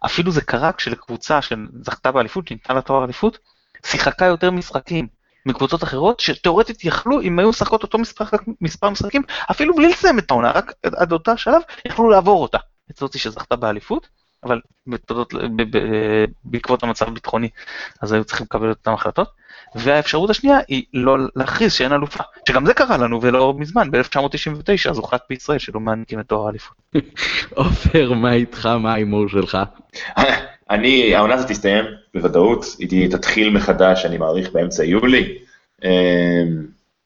אפילו זה קרה כשלקבוצה שזכתה באליפות, שניתן לה תואר אליפות, שיחקה יותר משחקים מקבוצות אחרות שתאורטית יכלו, אם היו משחקות אותו מספר, מספר משחקים, אפילו בלי לסיים את העונה, רק עד אותה שלב, יכלו לעבור אותה. את זאתי שזכתה באליפות, אבל בתודות, בעקבות המצב הביטחוני, אז היו צריכים לקבל את אותן החלטות. והאפשרות השנייה היא לא להכריז שאין אלופה, שגם זה קרה לנו ולא מזמן, ב-1999, אז הוחלט בישראל שלא מעניקים את תואר האליפות. עופר, מה איתך? מה ההימור שלך? אני, העונה הזאת תסתיים בוודאות, היא תתחיל מחדש, אני מעריך באמצע יולי. אמ,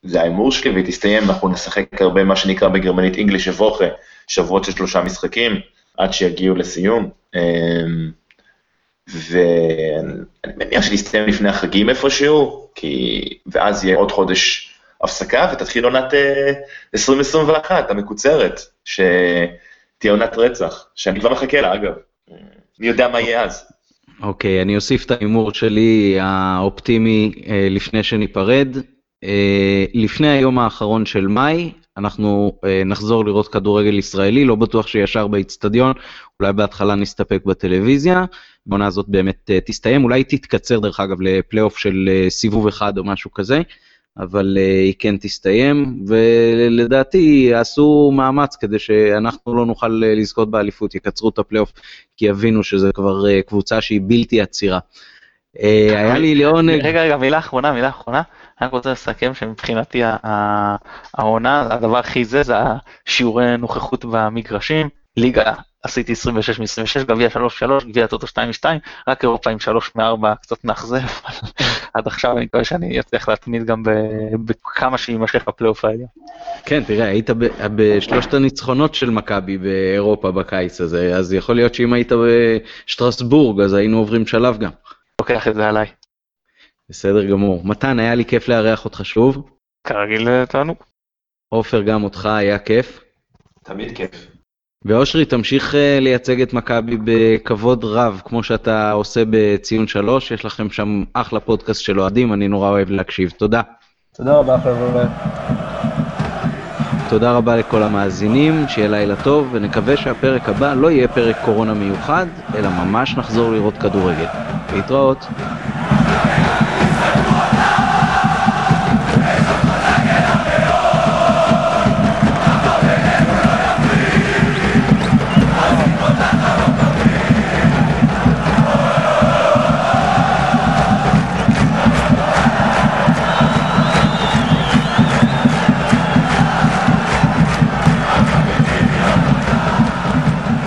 זה ההימור שלי, והיא תסתיים, אנחנו נשחק הרבה מה שנקרא בגרמנית English אבוכה, שבועות של שלושה משחקים, עד שיגיעו לסיום. ואני מניח שנסתיים לפני החגים איפשהו, כי... ואז יהיה עוד חודש הפסקה ותתחיל עונת 2021 אה, המקוצרת, שתהיה עונת רצח, שאני כבר מחכה לה אגב. מי יודע מה יהיה אז. אוקיי, okay, אני אוסיף את ההימור שלי האופטימי אה, לפני שניפרד. אה, לפני היום האחרון של מאי, אנחנו אה, נחזור לראות כדורגל ישראלי, לא בטוח שישר באיצטדיון, אולי בהתחלה נסתפק בטלוויזיה. העונה הזאת באמת אה, תסתיים, אולי תתקצר דרך אגב לפלייאוף של אה, סיבוב אחד או משהו כזה, אבל אה, היא כן תסתיים, ולדעתי יעשו מאמץ כדי שאנחנו לא נוכל לזכות באליפות, יקצרו את הפלייאוף, כי יבינו שזה כבר קבוצה שהיא בלתי עצירה. היה לי לעונג... רגע, רגע, מילה אחרונה, מילה אחרונה. אני רק רוצה לסכם שמבחינתי העונה, הדבר הכי זה, זה השיעורי נוכחות במגרשים. ליגה עשיתי 26 מ-26, גביע 3-3, גביע טוטו 2-2, רק אירופה עם 3 מ-4 קצת מאכזב, עד עכשיו אני מקווה שאני אצליח להתמיד גם בכמה שיימשך הפלייאוף העליון. כן, תראה, היית בשלושת הניצחונות של מכבי באירופה בקיץ הזה, אז יכול להיות שאם היית בשטרסבורג, אז היינו עוברים שלב גם. לוקח את זה עליי. בסדר גמור. מתן, היה לי כיף לארח אותך שוב. כרגיל תענוג. עופר, גם אותך היה כיף. תמיד כיף. ואושרי, תמשיך אה, לייצג את מכבי בכבוד רב, כמו שאתה עושה בציון שלוש, יש לכם שם אחלה פודקאסט של אוהדים, אני נורא אוהב להקשיב. תודה. תודה רבה, חבר'ה. תודה רבה לכל המאזינים, שיהיה לילה טוב, ונקווה שהפרק הבא לא יהיה פרק קורונה מיוחד, אלא ממש נחזור לראות כדורגל. להתראות.